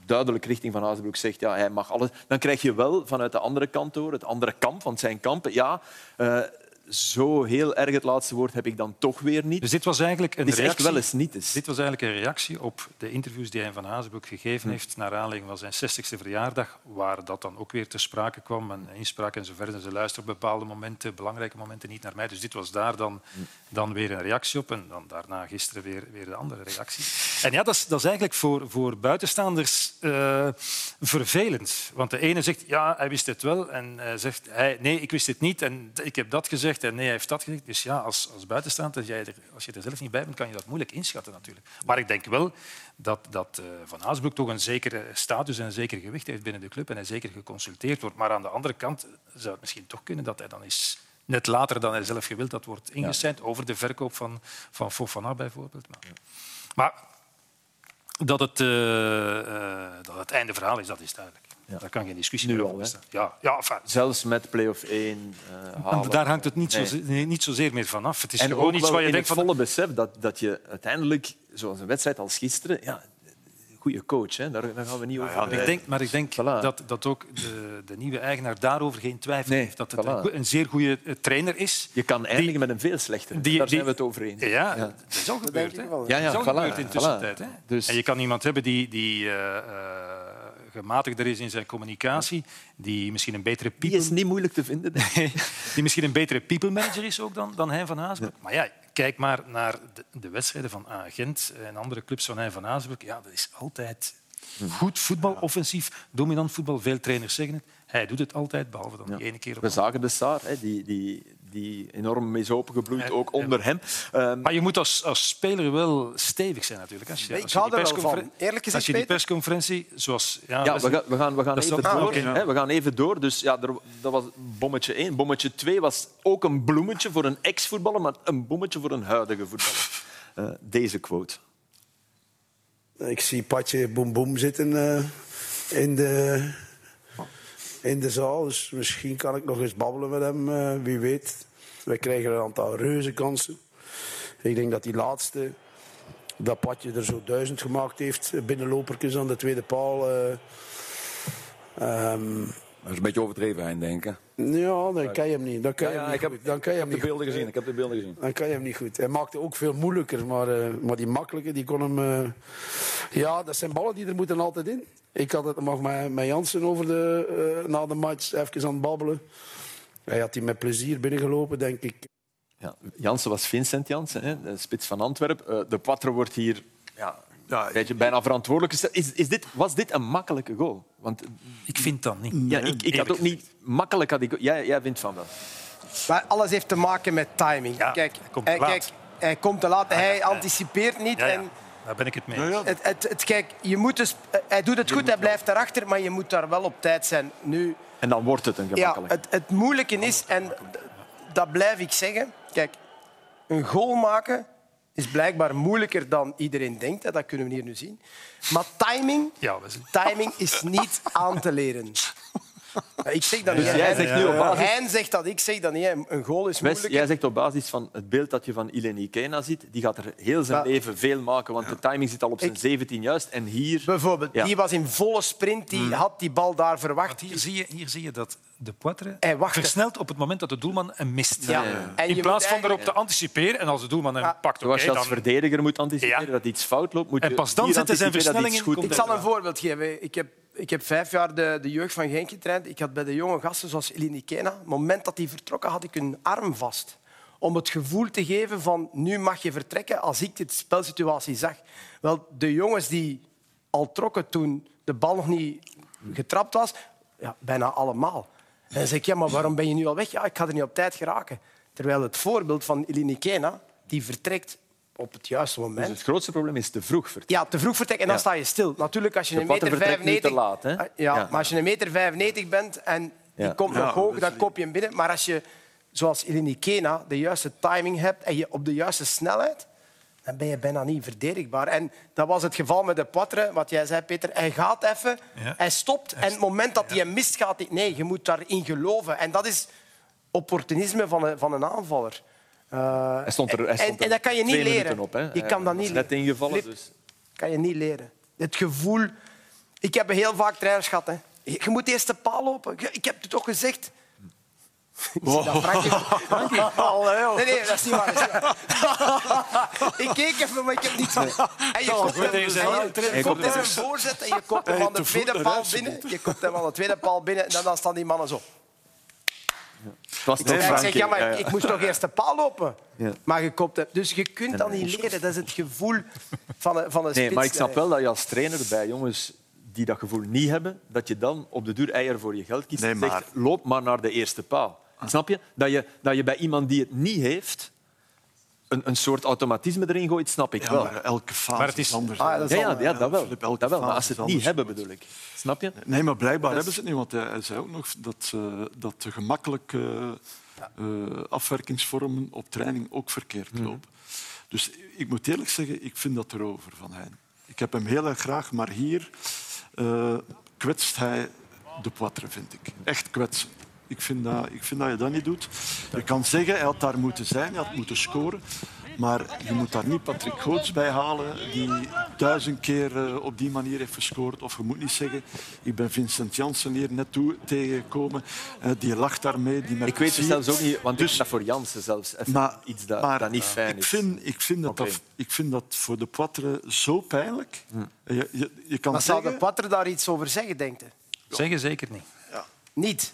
Speaker 1: duidelijk richting Van Azenbroek zegt ja, hij mag alles. Dan krijg je wel vanuit de andere kant door, het andere kamp, want zijn kampen, ja, uh, zo heel erg het laatste woord heb ik dan toch weer niet.
Speaker 3: Dus dit was eigenlijk een
Speaker 1: is
Speaker 3: reactie,
Speaker 1: echt wel eens niet eens.
Speaker 3: Dit was eigenlijk een reactie op de interviews die hij van Hazenbroek gegeven hm. heeft naar aanleiding van zijn 60ste verjaardag, waar dat dan ook weer te sprake kwam en inspraak en zo verder. Ze luisteren op bepaalde momenten, belangrijke momenten niet naar mij. Dus dit was daar dan, hm. dan weer een reactie op en dan daarna gisteren weer, weer de andere reactie. En ja, dat is, dat is eigenlijk voor, voor buitenstaanders uh, vervelend. Want de ene zegt, ja, hij wist het wel en uh, zegt, hij, nee, ik wist het niet en ik heb dat gezegd en nee, hij heeft dat gezegd. Dus ja, als, als buitenstaander, als, jij er, als je er zelf niet bij bent, kan je dat moeilijk inschatten natuurlijk. Maar ik denk wel dat, dat uh, Van Aasbroek toch een zekere status en een zeker gewicht heeft binnen de club en hij zeker geconsulteerd wordt. Maar aan de andere kant zou het misschien toch kunnen dat hij dan is net later dan hij zelf gewild dat wordt ingeseind ja. over de verkoop van, van Fofana bijvoorbeeld. Maar, maar dat, het, uh, uh, dat het einde verhaal is, dat is duidelijk. Ja. Daar kan geen discussie nu over staan. Ja, ja, enfin.
Speaker 1: Zelfs met play-off 1
Speaker 3: uh, Daar hangt het niet, zo, nee, niet zozeer meer vanaf. Het is en gewoon iets waar je denkt
Speaker 1: van... volle besef dat, dat je uiteindelijk, zoals een wedstrijd als gisteren... Ja, goede coach. Hè? Daar, daar, gaan we niet over. Ja,
Speaker 3: maar ik denk, maar ik denk dat, dat ook de, de, nieuwe eigenaar daarover geen twijfel heeft. Dat het een, een, zeer goede eh, trainer is.
Speaker 1: Je kan eindigen met een veel slechtere. Die, daar zijn we het over eens.
Speaker 3: Ja, dat is al gebeurd. Hè? Ja, ja, dat is al in de tussentijd. Hè? Dus... En je kan iemand hebben die... die uh, gematigder is in zijn communicatie, die misschien een betere people...
Speaker 1: Die is niet moeilijk te vinden. [LAUGHS]
Speaker 3: die misschien een betere people manager is ook dan, dan Hein van Haasbroek. Maar ja, kijk maar naar de, de wedstrijden van Agent en andere clubs van Hein van Haasbroek. Ja, dat is altijd goed voetbal, offensief, dominant voetbal. Veel trainers zeggen het. Hij doet het altijd, behalve dan die ene keer. Op
Speaker 1: We zagen de Saar, die, die, die enorm mee is opengebloeid, ook onder hem.
Speaker 3: Um, maar je moet als, als speler wel stevig zijn natuurlijk. Als je, als je die persconferentie, Eerlijk gezegd, als je die persconferentie, zoals...
Speaker 1: Ja, ja we, gaan, we gaan, we gaan even door. Okay, ja. we gaan even door. Dus ja, er, dat was bommetje 1. Bommetje 2 was ook een bloemetje voor een ex-voetballer, maar een bommetje voor een huidige voetballer. Uh, deze quote.
Speaker 7: Ik zie Patje Boem Boem zitten uh, in de in de zaal. Dus misschien kan ik nog eens babbelen met hem, uh, wie weet. Wij krijgen een aantal reuze kansen. Ik denk dat die laatste, dat padje er zo duizend gemaakt heeft, binnenlopertjes aan de tweede paal. Uh,
Speaker 8: um, dat is een beetje overdreven, hein, denken.
Speaker 7: Ja, dan kan je hem niet. Dan kan ja, je hem niet
Speaker 8: ik heb, dan kan je hem de beelden gezien. Ik heb de beelden gezien.
Speaker 7: Dan kan je hem niet goed. Hij maakte ook veel moeilijker, maar, uh, maar die makkelijke, die kon hem... Uh, ja, dat zijn ballen die er moeten altijd in. Ik had het nog met, met Jansen over de, uh, na de match even aan het babbelen. Hij had die met plezier binnengelopen, denk ik.
Speaker 1: Ja, Jansen was Vincent Jansen, hè, de spits van Antwerpen. de Patre wordt hier ja, ja, beetje bijna verantwoordelijk gesteld. Is, is dit, was dit een makkelijke goal?
Speaker 3: Want, ik vind dat niet.
Speaker 1: Ja, ik, ik had ook niet makkelijk. Had ik, jij, jij vindt van wel.
Speaker 4: Maar alles heeft te maken met timing.
Speaker 3: Ja,
Speaker 4: kijk,
Speaker 3: hij komt te laat. Kijk,
Speaker 4: hij komt te laat. Hij anticipeert niet. Ja,
Speaker 3: en daar ben ik het mee
Speaker 4: Het, het, het, kijk, je moet dus, hij doet het goed, hij blijft daarachter, maar je moet daar wel op tijd zijn. Nu,
Speaker 1: en dan wordt het een gemakkelijk.
Speaker 4: Ja, het, het moeilijke is, en dat blijf ik zeggen, kijk, een goal maken is blijkbaar moeilijker dan iedereen denkt. Dat kunnen we hier nu zien. Maar timing, ja, timing is niet aan te leren. Ik zeg dat dus niet. Jij zegt nu op basis... Hein zegt dat, ik zeg dat niet. Een goal is moeilijk.
Speaker 1: Jij zegt op basis van het beeld dat je van Ileni Kena ziet, die gaat er heel zijn leven veel maken, want de timing zit al op zijn 17 juist. En hier...
Speaker 4: Bijvoorbeeld, die was in volle sprint, die hmm. had die bal daar verwacht.
Speaker 3: Hier zie, je, hier zie je dat de Poitre versnelt op het moment dat de doelman hem mist. Ja. In plaats van erop te anticiperen en als de doelman hem pakt...
Speaker 1: Okay, als je als dan... verdediger moet anticiperen dat iets fout loopt, moet
Speaker 3: je... En pas dan zetten zijn versnelling in.
Speaker 4: Ik zal een voorbeeld geven. Ik heb ik heb vijf jaar de, de jeugd van Genk getraind. Ik had bij de jonge gasten zoals op het moment dat hij vertrokken, had ik een arm vast. Om het gevoel te geven van nu mag je vertrekken als ik dit spelsituatie zag. Wel, de jongens die al trokken toen de bal nog niet getrapt was, ja, bijna allemaal. En dan ik, ja, maar waarom ben je nu al weg? Ja, ik ga er niet op tijd geraken. Terwijl het voorbeeld van Elini Kena, die vertrekt op het juiste moment. Dus
Speaker 1: het grootste probleem is te vroeg vertrekken.
Speaker 4: Ja, te vroeg vertrekken en dan sta je stil. Natuurlijk, als je een meter 95...
Speaker 1: te laat, hè?
Speaker 4: Ah, ja, maar als je een meter 95 bent en die komt nog hoog, dan kop je hem binnen. Maar als je, zoals Eleni Kena, de juiste timing hebt en je op de juiste snelheid, dan ben je bijna niet verdedigbaar. En dat was het geval met de Poitre, wat jij zei, Peter. Hij gaat even, hij stopt en het moment dat hij hem mist, gaat hij... Nee, je moet daarin geloven. En dat is opportunisme van een, van een aanvaller.
Speaker 1: Uh, hij stond er, hij stond
Speaker 4: en, en, dat kan je niet leren.
Speaker 1: Op, hè.
Speaker 4: Je kan dat niet
Speaker 1: net ingevallen. Dus.
Speaker 4: kan je niet leren. Het gevoel... Ik heb heel vaak trainers gehad. Hè. Je moet eerst de paal lopen. Ik heb het toch gezegd. [LAUGHS] Wow. Dat, Frankie. [LAUGHS] Nee, nee, dat is niet waar. [LAUGHS] ik keek even, maar ik heb niets meer. En je komt hem, je komt hem een voorzet en je komt hem aan de tweede paal binnen. Je komt hem aan de tweede paal binnen en dan staan die mannen zo. Was ik zeg, ja, maar ik moest toch eerst de paal lopen. Ja. Maar je koopt Dus je kunt dat niet leren. Dat is het gevoel van een, van een
Speaker 1: nee, Maar ik snap wel dat je als trainer bij jongens die dat gevoel niet hebben, dat je dan op de duur eier voor je geld kiest en zegt, loop maar naar de eerste paal. Snap je? Dat, je? dat je bij iemand die het niet heeft, een, een soort automatisme erin gooit, snap ik wel.
Speaker 2: Maar elke fase maar het is anders.
Speaker 1: Ah, dat ja, ja, dat wel. Dat wel. Maar als ze het niet hebben, bedoel ik. Snap je?
Speaker 2: Nee, maar blijkbaar hebben ze het niet. Want hij zei ook nog dat, uh, dat de gemakkelijke uh, afwerkingsvormen op training ook verkeerd mhm. lopen. Dus ik moet eerlijk zeggen, ik vind dat erover van Hein. Ik heb hem heel erg graag, maar hier uh, kwetst hij de Poitre, vind ik. Echt kwetsen. Ik vind, dat, ik vind dat je dat niet doet. Je kan zeggen, hij had daar moeten zijn, hij had moeten scoren. Maar je moet daar niet Patrick Goots bij halen, die duizend keer eh, op die manier heeft gescoord. Of je moet niet zeggen, ik ben Vincent Janssen hier net toe tegengekomen. Uh, die lacht daarmee. Die
Speaker 1: ik weet het zelfs ook niet, want dus, dat voor Janssen zelfs maar, iets dat, maar, dat niet fijn
Speaker 2: is. Ik vind, ik vind, dat, okay. dat, ik vind dat voor de Poitre zo pijnlijk. Hm. Je, je, je kan
Speaker 4: maar
Speaker 2: zeggen...
Speaker 4: zou de Poitre daar iets over zeggen, denkt je?
Speaker 3: Zeggen zeker niet.
Speaker 4: Ja. Niet?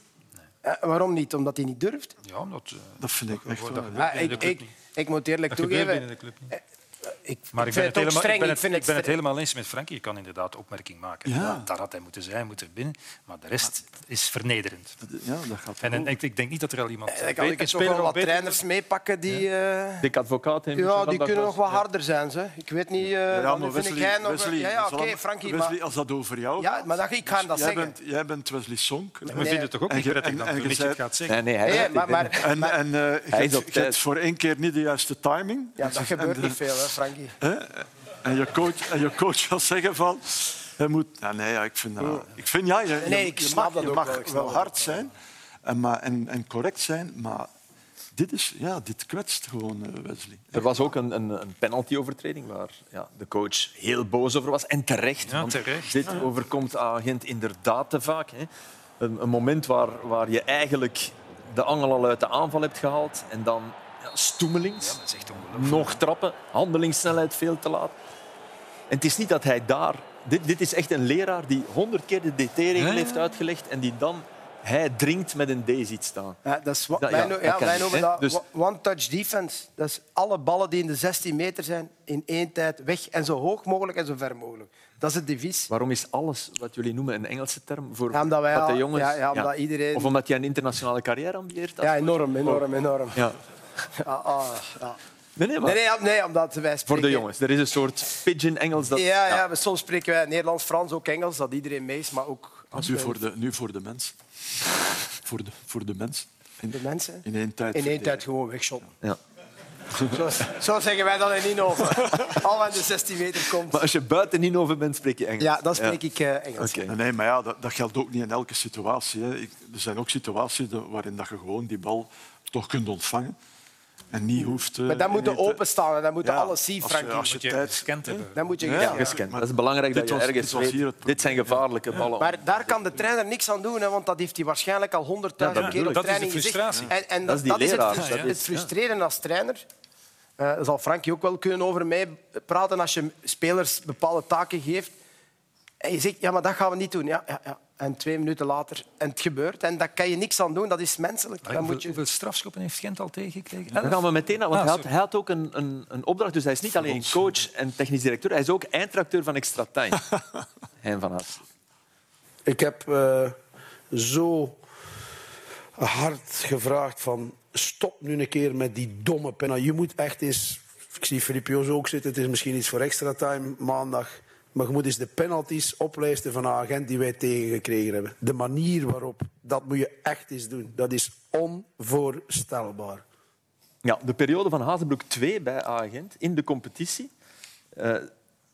Speaker 4: Uh, waarom niet? Omdat hij niet durft?
Speaker 3: Ja, omdat, uh,
Speaker 2: dat vind ik echt wel.
Speaker 4: Ah, ik, ik, ik moet eerlijk
Speaker 3: dat
Speaker 4: toegeven...
Speaker 3: niet. Ik, maar ik ben, het, helemaal, streng. ik ben, het, ik ben het helemaal eens met Frankie. Je kan inderdaad opmerking maken. Ja. Daar had hij moeten zijn, moeten binnen. Maar de rest is vernederend.
Speaker 2: Ja, dat gaat
Speaker 3: en, en ik, ik, denk niet dat er al iemand...
Speaker 4: Dan kan ik toch wel wat trainers meepakken die... Ja.
Speaker 1: Uh... Dik advocaat.
Speaker 4: Ja, die kunnen nog wat harder zijn. Ze. Ik weet niet... Uh, ja, maar Wesley, vind ik nog... Wesley, ja, ja oké, okay, Frankie.
Speaker 2: Wesley, maar... als dat over jou
Speaker 4: Ja, maar dat, ik ga dat
Speaker 2: jij
Speaker 4: zeggen.
Speaker 2: Bent, jij bent Wesley Sonk.
Speaker 3: We vinden het toch ook niet prettig dat je het gaat zeggen?
Speaker 1: Nee, nee, hij
Speaker 2: En je hebt voor één keer niet de juiste timing.
Speaker 4: Ja, dat [LAUGHS] gebeurt niet veel, Frankie.
Speaker 2: En je coach, en je coach zal zeggen van... Je moet, ja, nee, ja, ik vind dat... Ik vind, ja, je,
Speaker 4: nee, ik
Speaker 2: je
Speaker 4: mag,
Speaker 2: je
Speaker 4: dat
Speaker 2: mag
Speaker 4: wel,
Speaker 2: wel hard zijn en, maar, en, en correct zijn, maar dit, is, ja, dit kwetst gewoon uh, Wesley.
Speaker 1: Er was ook een, een, een penalty-overtreding waar ja, de coach heel boos over was. En terecht.
Speaker 3: Ja, terecht.
Speaker 1: Dit
Speaker 3: ja.
Speaker 1: overkomt agent inderdaad te vaak. Hè. Een, een, moment waar, waar je eigenlijk de angel al uit de aanval hebt gehaald en dan ja, stoemelings, nog trappen, handelingssnelheid veel te laat. En het is niet dat hij daar... Dit, dit is echt een leraar die honderd keer de DT-regel heeft uitgelegd en die dan hij dringt met een D ziet staan.
Speaker 4: Ja, dat is wat, dat, wij, ja, ja, wij noemen dat dus, one-touch defense. Dat is alle ballen die in de 16 meter zijn in één tijd weg en zo hoog mogelijk en zo ver mogelijk. Dat is het devies.
Speaker 1: Waarom is alles wat jullie noemen een Engelse term voor
Speaker 4: ja, omdat wij
Speaker 1: wat de
Speaker 4: al,
Speaker 1: jongens...
Speaker 4: Ja, ja, omdat Iedereen...
Speaker 1: Of omdat jij een internationale carrière ambieert?
Speaker 4: Ja, enorm, enorm, enorm.
Speaker 1: Ja.
Speaker 4: Ja, ah, ja.
Speaker 1: Nee, nee, maar...
Speaker 4: nee, nee, nee, omdat wij spreken...
Speaker 1: Voor de jongens. Er is een soort pidgin-Engels. Dat...
Speaker 4: Ja, ja. soms spreken wij Nederlands, Frans, ook Engels, dat iedereen mee is, maar ook...
Speaker 2: Nu voor de, nu voor de mens. voor, de, voor de mens.
Speaker 4: In, de mensen?
Speaker 2: In één tijd.
Speaker 4: In één tijd gewoon wegshotten.
Speaker 1: Ja.
Speaker 4: Zo, zo, zeggen wij dat in Ninove. [LAUGHS] Al aan de 16 meter komt.
Speaker 1: Maar als je buiten Ninove bent, spreek je Engels?
Speaker 4: Ja, dan spreek ja. ik uh, Engels.
Speaker 2: Okay. Nee, maar ja, dat, dat, geldt ook niet in elke situatie. Hè. Er zijn ook situaties waarin dat je gewoon die bal toch kunt ontvangen. En niet hoeft... Uh,
Speaker 4: maar dan moet je openstaan en dan moet je ja, alles zien, Frank.
Speaker 3: Als je, tijd gescand hebben.
Speaker 4: Dan moet je
Speaker 1: ja, ja. gescand. Dat is belangrijk dat je was, ergens dit, weet, dit zijn gevaarlijke ballen.
Speaker 4: Maar daar kan de trainer niks aan doen, hè, want dat heeft hij waarschijnlijk al honderdduizend keer op
Speaker 3: dat
Speaker 4: training
Speaker 3: is de frustratie.
Speaker 4: gezegd. En, en
Speaker 1: dat,
Speaker 4: dat,
Speaker 1: is,
Speaker 4: dat
Speaker 1: is
Speaker 4: het, het frustreren als trainer. Uh, zal Frankie ook wel kunnen over mij praten als je spelers bepaalde taken geeft. En je zegt, ja, maar dat gaan we niet doen. Ja, ja, ja. En twee minuten later, en het gebeurt. En daar kan je niks aan doen, dat is menselijk.
Speaker 3: Dan hoeveel, moet je... hoeveel strafschoppen heeft Gent al tegengekregen?
Speaker 1: Dan gaan we meteen aan, want ah, hij, had, hij, had, ook een, een, een, opdracht. Dus hij is niet alleen coach en technisch directeur, hij is ook eindtracteur van Extra Time. [LAUGHS] Hein van As.
Speaker 7: Ik heb uh, zo hard gevraagd van stop nu een keer met die domme penalty. Je moet echt eens... Ik zie Filip Joos ook zitten. Het is misschien iets voor extra time maandag. Maar je moet eens de penalties oplijsten van een agent die wij tegengekregen hebben. De manier waarop, dat moet je echt eens doen. Dat is onvoorstelbaar.
Speaker 1: Ja, de periode van Hazenbroek 2 bij agent in de competitie uh,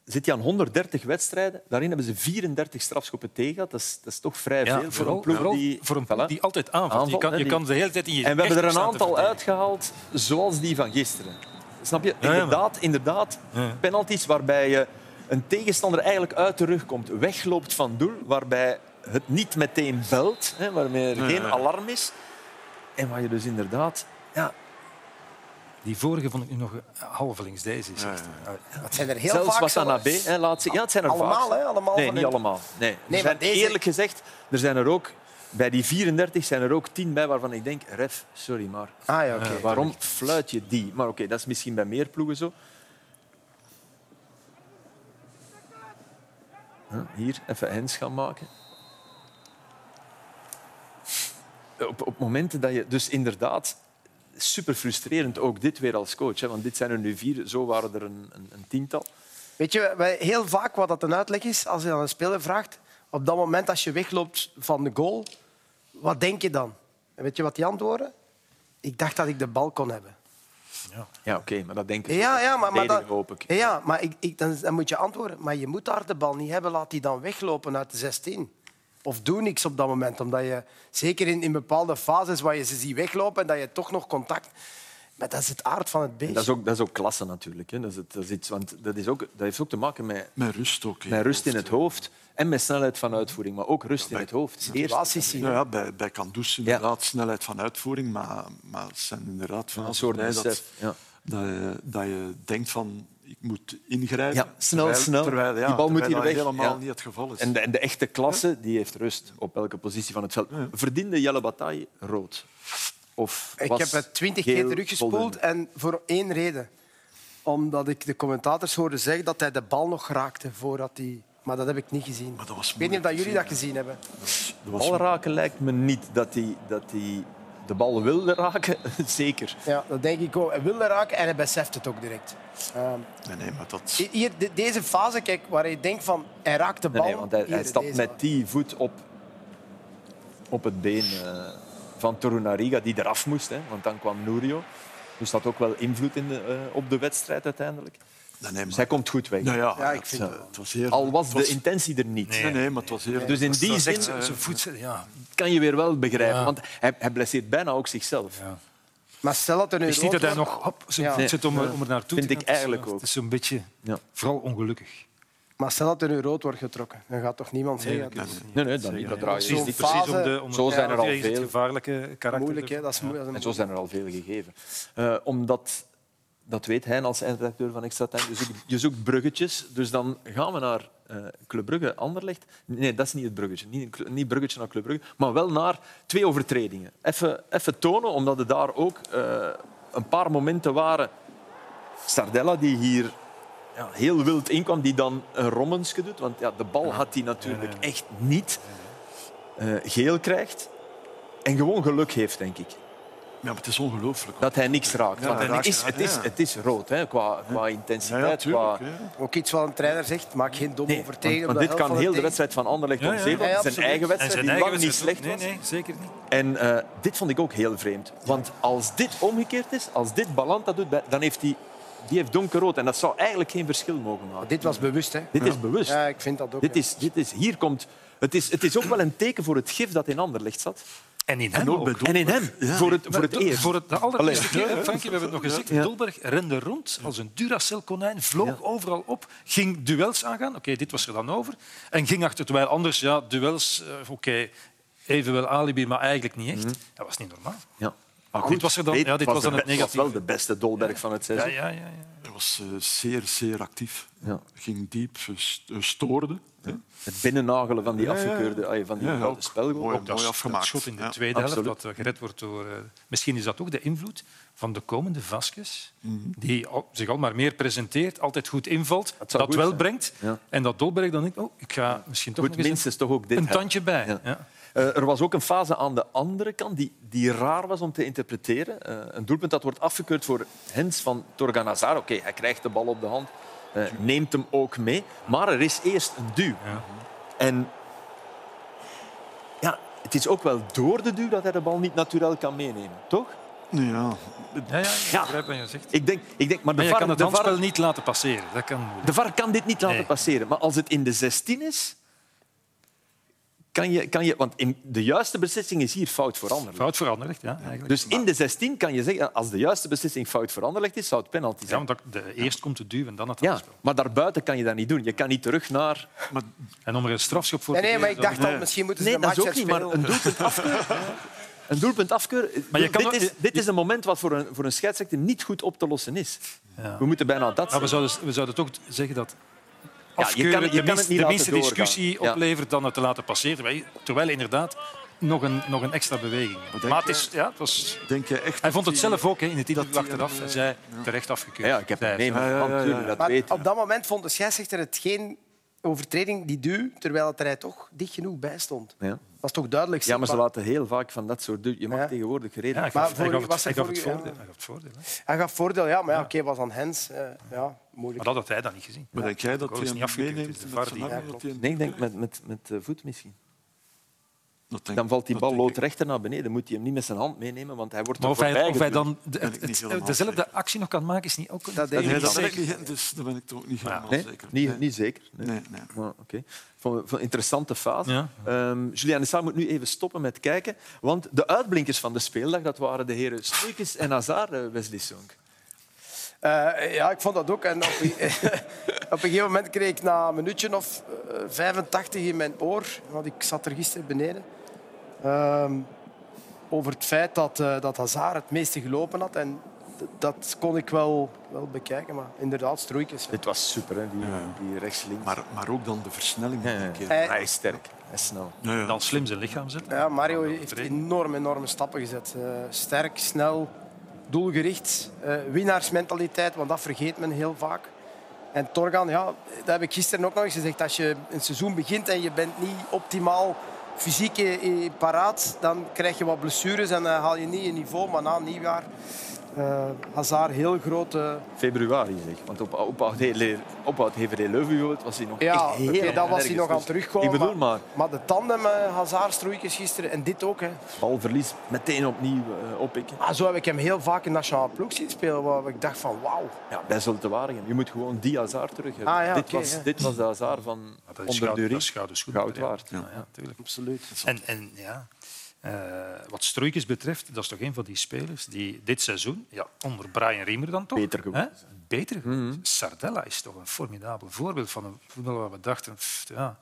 Speaker 1: zit hij aan 130 wedstrijden. Daarin hebben ze 34 strafschoppen tegen gehad. Dat is, dat is toch vrij
Speaker 3: ja,
Speaker 1: veel
Speaker 3: voor een ploeg die, voor een ploeg die altijd aanvalt.
Speaker 1: aanvalt
Speaker 3: je kan, je kan de hele tijd in je
Speaker 1: En we hebben er een aantal uitgehaald, zoals die van gisteren. Snap je? Inderdaad, inderdaad penalties waarbij je een tegenstander eigenlijk uit de rug komt, wegloopt van doel, waarbij het niet meteen belt, hè, waarmee er geen alarm is. En waar je dus inderdaad... Ja,
Speaker 3: die vorige vond ik nu nog halve links deze. Is echt,
Speaker 4: Het zijn er heel
Speaker 1: Zelfs
Speaker 4: vaak
Speaker 1: Watanabe, hè, laat zien. Ja, het zijn er
Speaker 4: allemaal,
Speaker 1: vaak.
Speaker 4: Hè, allemaal
Speaker 1: nee, niet
Speaker 4: hun...
Speaker 1: allemaal. Nee.
Speaker 4: Nee,
Speaker 1: zijn,
Speaker 4: deze...
Speaker 1: Eerlijk gezegd, er zijn er ook... Bij die 34 zijn er ook 10 bij waarvan ik denk, ref, sorry, maar
Speaker 4: ah, ja, okay.
Speaker 1: uh, waarom fluit je die? Maar oké, okay, dat is misschien bij meer ploegen zo. Hier even hens gaan maken. Op, op momenten dat je... Dus inderdaad, super frustrerend, ook dit weer als coach. Hè, want dit zijn er nu vier, zo waren er een, een, een tiental.
Speaker 4: Weet je, heel vaak wat dat een uitleg is, als je aan een speler vraagt, op dat moment als je wegloopt van de goal, wat denk je dan? En weet je wat die antwoorden? Ik dacht dat ik de bal kon hebben.
Speaker 1: Ja, ja oké, okay, maar dat denk ik.
Speaker 4: Ja, ja maar, maar dat,
Speaker 1: hoop ik.
Speaker 4: Ja, maar ik, ik, dan, dan, moet je antwoorden. Maar je moet daar de bal niet hebben, laat die dan weglopen uit de 16. of doe niks op dat moment. Omdat je, zeker in, in bepaalde fases waar je ze ziet weglopen en dat je toch nog contact... Maar dat is het aard van het beest.
Speaker 1: Dat is ook, dat is ook klasse natuurlijk. Hè. Dat, is het, dat, is iets, want dat, is ook, dat heeft ook te maken met,
Speaker 2: Met rust ook.
Speaker 1: met rust in het hoofd en met snelheid van uitvoering. Maar ook rust in het hoofd.
Speaker 4: Situaties zien.
Speaker 2: Ja, ja, bij, bij Kandus inderdaad snelheid van uitvoering, maar, maar het zijn inderdaad van
Speaker 1: Een soort
Speaker 2: dat, dat, je, dat je denkt van ik moet ingrijpen.
Speaker 1: Ja, snel,
Speaker 2: terwijl,
Speaker 1: snel.
Speaker 2: Terwijl, ja,
Speaker 1: Die bal moet hier
Speaker 2: dat
Speaker 1: weg.
Speaker 2: helemaal
Speaker 1: Ja.
Speaker 2: niet het geval is.
Speaker 1: En de, en de echte klasse die heeft rust op elke positie van het veld. Verdiende Jelle Bataille rood? Of
Speaker 4: Ik heb het twintig keer teruggespoeld
Speaker 1: voldoende?
Speaker 4: en voor één reden. Omdat ik de commentators hoorde zeggen dat hij de bal nog raakte voordat hij... Maar dat heb ik niet gezien.
Speaker 2: Maar dat was
Speaker 4: ik weet niet of dat jullie dat gezien hebben.
Speaker 2: Dat was-
Speaker 1: Bal raken lijkt me niet dat hij, dat hij de bal wilde raken. [LAUGHS] Zeker.
Speaker 4: Ja, dat denk ik ook. Hij wilde raken en hij beseft het ook direct. Ehm,
Speaker 2: Nee, nee, maar dat...
Speaker 4: hier, de- deze fase, kijk, waar je denkt van hij raakt de bal.
Speaker 1: nee, want hij, stapt met die voet op, op het been eh, van Torunariga, die eraf moest. Hè, want dan kwam Nurio. Dus dat had ook wel invloed in de, eh, op de wedstrijd uiteindelijk.
Speaker 2: Nee, nee, maar...
Speaker 1: hij komt goed weg.
Speaker 2: Ja, ja,
Speaker 4: Ja, ik vind
Speaker 2: eh,
Speaker 4: het
Speaker 2: was heel...
Speaker 1: Al was
Speaker 2: het
Speaker 1: de intentie er niet.
Speaker 2: Nee, nee, maar het was heel...
Speaker 1: Dus in die zin
Speaker 3: echt voet... Ja.
Speaker 1: kan je weer wel begrijpen.
Speaker 3: Ja.
Speaker 1: Want hij, hij blesseert bijna ook zichzelf.
Speaker 3: Ja.
Speaker 4: Maar stel dat er nu
Speaker 3: is niet dat hij nog hop, zijn
Speaker 4: Ja.
Speaker 3: voet zit om, er- om er naartoe
Speaker 1: Vind
Speaker 3: te
Speaker 1: ik
Speaker 3: gaan. Het is,
Speaker 1: eigenlijk
Speaker 3: eh,
Speaker 1: ook.
Speaker 3: Het is zo'n beetje...
Speaker 1: Ja.
Speaker 3: Vooral ongelukkig.
Speaker 4: Maar stel dat er nu rood wordt getrokken, dan gaat toch niemand zeggen...
Speaker 3: dat
Speaker 1: Nee, nee, dan niet. Dat niet.
Speaker 3: Precies, om de, om
Speaker 1: Zo zijn er al veel.
Speaker 3: gevaarlijke karakter.
Speaker 4: moeilijk, hè? Dat is, moe- dat is een
Speaker 1: En zo zijn er al veel gegeven. Eh, omdat, dat weet hij als eindredacteur van Extra Time, je zoekt, je zoekt bruggetjes. Dus dan gaan we naar eh Club Brugge, Anderlecht. Nee, dat is niet het bruggetje. Niet, niet bruggetje naar Club Brugge, maar wel naar twee overtredingen. Even, even tonen, omdat er daar ook eh, een paar momenten waren. Stardella, die hier ja, heel wild inkwam, die dan een rommenske doet. Want ja, de bal had hij natuurlijk echt niet. Eh, geel krijgt. En gewoon geluk heeft, denk ik.
Speaker 2: Ja, maar het is ongelooflijk.
Speaker 1: Dat hij niks raakt.
Speaker 2: Ja,
Speaker 1: Want
Speaker 2: hij
Speaker 1: is, het, is, het is rood, hè, qua, qua intensiteit.
Speaker 2: ja,
Speaker 1: qua...
Speaker 2: tuurlijk.
Speaker 4: Ook iets wat een trainer zegt, maak geen domme
Speaker 1: Nee,
Speaker 4: overtreding.
Speaker 1: want, dit kan heel de wedstrijd van Anderlecht
Speaker 3: Ja, ja.
Speaker 1: zijn eigen
Speaker 3: En
Speaker 1: wedstrijd,
Speaker 3: zijn
Speaker 1: die
Speaker 3: eigen
Speaker 1: lang niet
Speaker 3: wedstrijd
Speaker 1: slecht was.
Speaker 3: Nee, nee, zeker niet.
Speaker 1: En eh, dit vond ik ook heel vreemd. Want als dit omgekeerd is, als dit Ballant dat doet, dan heeft hij die heeft donkerrood. En dat zou eigenlijk geen verschil mogen maken.
Speaker 4: Dit was bewust, hè?
Speaker 1: Dit is bewust.
Speaker 4: Ja, ik vind dat ook.
Speaker 1: Dit is, dit is, hier komt, het, is, het is ook wel een teken voor het gif dat in Anderlecht zat.
Speaker 3: En in hem
Speaker 2: ook
Speaker 3: ook.
Speaker 2: bij
Speaker 1: En in hem, voor het, voor het eerst.
Speaker 3: Voor het, de allereerste keer, Frankie, we hebben het nog gezegd,
Speaker 1: Ja.
Speaker 3: Dolberg rende rond als een Duracell-konijn, vloog overal op, ging duels aangaan. Oké, dit was er dan over. En ging achter, terwijl anders, ja, duels, eh, oké, evenwel alibi, maar eigenlijk niet echt. Dat was niet normaal.
Speaker 1: Ja. Maar
Speaker 3: Dit was er dan- ja, dit was dan het
Speaker 1: be-
Speaker 3: negatieve.
Speaker 1: wel de beste Dolberg van het seizoen.
Speaker 3: ja, ja, ja.
Speaker 2: Hij was eh, zeer, zeer actief.
Speaker 1: Ja.
Speaker 2: Ging diep, st- eh, stoorde.
Speaker 1: Het binnennagelen van die
Speaker 2: Ja, ja, ja.
Speaker 1: afgekeurde ah, van die
Speaker 2: Ja. Mooi.
Speaker 3: Ook dat, dat
Speaker 2: afgemaakt.
Speaker 3: schot in de
Speaker 2: Ja,
Speaker 3: tweede helft
Speaker 1: absoluut.
Speaker 3: dat eh, gered wordt door... eh, misschien is dat ook de invloed van de komende Vasquez, die al- zich al maar meer presenteert, altijd goed invalt,
Speaker 1: Dat goed
Speaker 3: wel
Speaker 1: zijn.
Speaker 3: brengt.
Speaker 1: Ja.
Speaker 3: En dat Dolberg dan denkt, oh, ik ga misschien toch nog eens
Speaker 1: minstens toch ook dit
Speaker 3: een, een
Speaker 1: hebben.
Speaker 3: tandje bij.
Speaker 1: Eh, er was ook een fase aan de andere kant die, die raar was om te interpreteren. Eh, een doelpunt dat wordt afgekeurd voor Hens van Torganazar. Oké, hij krijgt de bal op de hand, eh, neemt hem ook mee. Maar er is eerst een duw.
Speaker 3: Ja.
Speaker 1: En ja, het is ook wel door de duw dat hij de bal niet natuurlijk kan meenemen, toch?
Speaker 2: Ja,
Speaker 3: Ja, ja, ja,
Speaker 1: Ja.
Speaker 3: ik begrijp wat je zegt.
Speaker 1: Ik denk, ik denk, maar de
Speaker 3: Maar je
Speaker 1: VAR,
Speaker 3: kan het
Speaker 1: de, VAR,
Speaker 3: handspel niet laten passeren. Dat kan
Speaker 1: de VAR kan dit niet laten
Speaker 3: Nee.
Speaker 1: passeren. Maar als het in de 16 is, kan je, kan je... Want in de juiste beslissing is hier fout veranderd.
Speaker 3: Fout veranderd, ja. Eigenlijk.
Speaker 1: Dus in de 16 kan je zeggen, als de juiste beslissing fout veranderlegd is, zou het penalty
Speaker 3: ja,
Speaker 1: zijn.
Speaker 3: want dat- de, eerst komt de duw en dan het
Speaker 1: Ja, maar daarbuiten kan je dat niet doen. Je kan niet terug naar...
Speaker 2: maar
Speaker 3: En om er een strafschop voor
Speaker 4: Nee,
Speaker 3: te
Speaker 4: nee, maar ik dacht
Speaker 3: dan-
Speaker 4: al, misschien moeten ze
Speaker 1: Nee,
Speaker 4: de
Speaker 1: dat is ook niet, maar een doelpunt afkeuren... [LAUGHS] Een doelpunt afkeuren...
Speaker 3: Maar je kan
Speaker 1: dit, is, dit is een moment wat voor een, voor een scheidsrechter niet goed op te lossen is.
Speaker 3: Ja.
Speaker 1: We moeten bijna dat
Speaker 3: Maar we zouden, we zouden toch zeggen dat
Speaker 1: Ja, je
Speaker 3: afkeuren
Speaker 1: kan- je
Speaker 3: de,
Speaker 1: kan
Speaker 3: minst-
Speaker 1: het niet
Speaker 3: de minste discussie
Speaker 1: Ja.
Speaker 3: oplevert dan het te laten passeren. Terwijl, terwijl inderdaad nog een, nog een extra beweging.
Speaker 2: denk
Speaker 3: Maar het,
Speaker 2: je-
Speaker 3: is, ja, het was...
Speaker 2: denk je echt...
Speaker 3: Hij vond het zelf ook hè, in het interview
Speaker 2: dat hij
Speaker 3: achteraf. Hij zei terecht afgekeurd.
Speaker 1: Ja, ik heb het
Speaker 3: Hij-
Speaker 1: mee, maar
Speaker 2: Ja, ja, ja,
Speaker 1: natuurlijk,
Speaker 2: ja.
Speaker 1: dat
Speaker 4: Maar
Speaker 1: weet je.
Speaker 4: op dat moment vond de scheidsrechter het geen overtreding, die duw, terwijl het er hij toch dicht genoeg bij stond.
Speaker 1: Ja.
Speaker 4: Dat is toch duidelijk?
Speaker 1: Ja, maar ze laten heel vaak van dat soort... du- Je mag
Speaker 4: Ja.
Speaker 1: tegenwoordig gereden
Speaker 3: Ja, hij
Speaker 1: worden.
Speaker 3: gaf,
Speaker 4: Maar
Speaker 3: hij
Speaker 4: voor-
Speaker 3: gaf het,
Speaker 4: was
Speaker 3: hij gaf het
Speaker 4: voor-
Speaker 3: voordeel.
Speaker 4: ja.
Speaker 3: Hij gaf het voordeel hè.
Speaker 4: Hij gaf voordeel, ja, maar ja, oké, was aan Hens. eh, ja, moeilijk.
Speaker 3: Maar dat had hij dan niet gezien.
Speaker 2: Maar denk jij dat hij
Speaker 3: is
Speaker 2: hem
Speaker 3: niet
Speaker 2: meeneemt? dat
Speaker 1: Nee, ik denk met, met, met de voet misschien. Dan valt die bal loodrechter naar beneden. moet hij hem niet met zijn hand meenemen, want hij wordt
Speaker 3: maar
Speaker 1: of
Speaker 3: hij, of hij dan de, dezelfde actie nog kan maken, is niet ook...
Speaker 2: Dat, niet, dus, daar ben ik toch niet helemaal
Speaker 1: nee?
Speaker 2: zeker.
Speaker 1: Niet, nee. niet zeker?
Speaker 2: Nee. nee, nee.
Speaker 1: Maar, okay. van, van interessante fase. Ja. Um, Julian Issa moet nu even stoppen met kijken, want de uitblinkers van de speeldag dat waren de heren Struikens en Hazard, eh, Wesley Sonk.
Speaker 4: Uh, ja, ik vond dat ook. En op, [LAUGHS] op, een gegeven moment kreeg ik na een minuutje of uh, 85 in mijn oor, want ik zat er gisteren beneden, over het feit dat, uh, dat Hazard het meeste gelopen had. En dat kon ik wel, wel bekijken, maar inderdaad, stroeikens.
Speaker 1: Dit was super, hè? Die, ja. die rechts-links.
Speaker 2: Maar, maar ook dan de versnelling. Ja, ja.
Speaker 1: Hij, hij, is sterk, hij is snel.
Speaker 3: Dan slim zijn lichaam zetten.
Speaker 4: Ja, Mario heeft enorm, enorme stappen gezet. Uh, sterk, snel, doelgericht, uh, winnaarsmentaliteit, want dat vergeet men heel vaak. En Torgan, ja, dat heb ik gisteren ook nog eens gezegd. Als je een seizoen begint en je bent niet optimaal fysiek paraat, dan krijg je wat blessures en dan haal je niet je niveau. Maar na nieuwjaar uh, Hazard heel grote...
Speaker 1: Februari zeg. Want op, op, op Leuven was hij nog
Speaker 4: ja,
Speaker 1: echt heel
Speaker 4: okay, dat was hij nog aan terugkomen.
Speaker 1: Ik bedoel maar...
Speaker 4: Maar de tandem uh, Hazard stroeikens gisteren en dit ook. Hè.
Speaker 1: Balverlies meteen opnieuw uh, oppikken.
Speaker 4: Ah, zo heb ik hem heel vaak in nationale ploeg zien spelen. Waar ik dacht van wauw.
Speaker 1: Ja, bij Zulte Waregem. Je moet gewoon die Hazard terug hebben.
Speaker 4: Ah, ja,
Speaker 1: dit,
Speaker 4: okay,
Speaker 1: was,
Speaker 4: ja.
Speaker 1: dit was de Hazard van
Speaker 3: ja,
Speaker 1: onder de ring.
Speaker 3: Goud
Speaker 1: waard.
Speaker 3: Ja, ja.
Speaker 4: Absoluut.
Speaker 3: En, en ja... Uh, wat Struikens betreft, dat is toch een van die spelers die dit seizoen, ja, onder Brian Riemer dan toch...
Speaker 1: Beter geworden.
Speaker 3: Beter. Mm -hmm. Sardella is toch een formidabel voorbeeld van een voetballer waar we dachten... Pff, ja,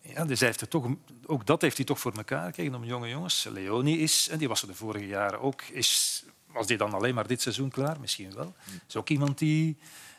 Speaker 3: ja, dus hij heeft het toch, ook dat heeft hij toch voor elkaar gekregen om jonge jongens. Leoni is, en die was er de vorige jaren ook, is, was die dan alleen maar dit seizoen klaar? Misschien wel. Is ook iemand die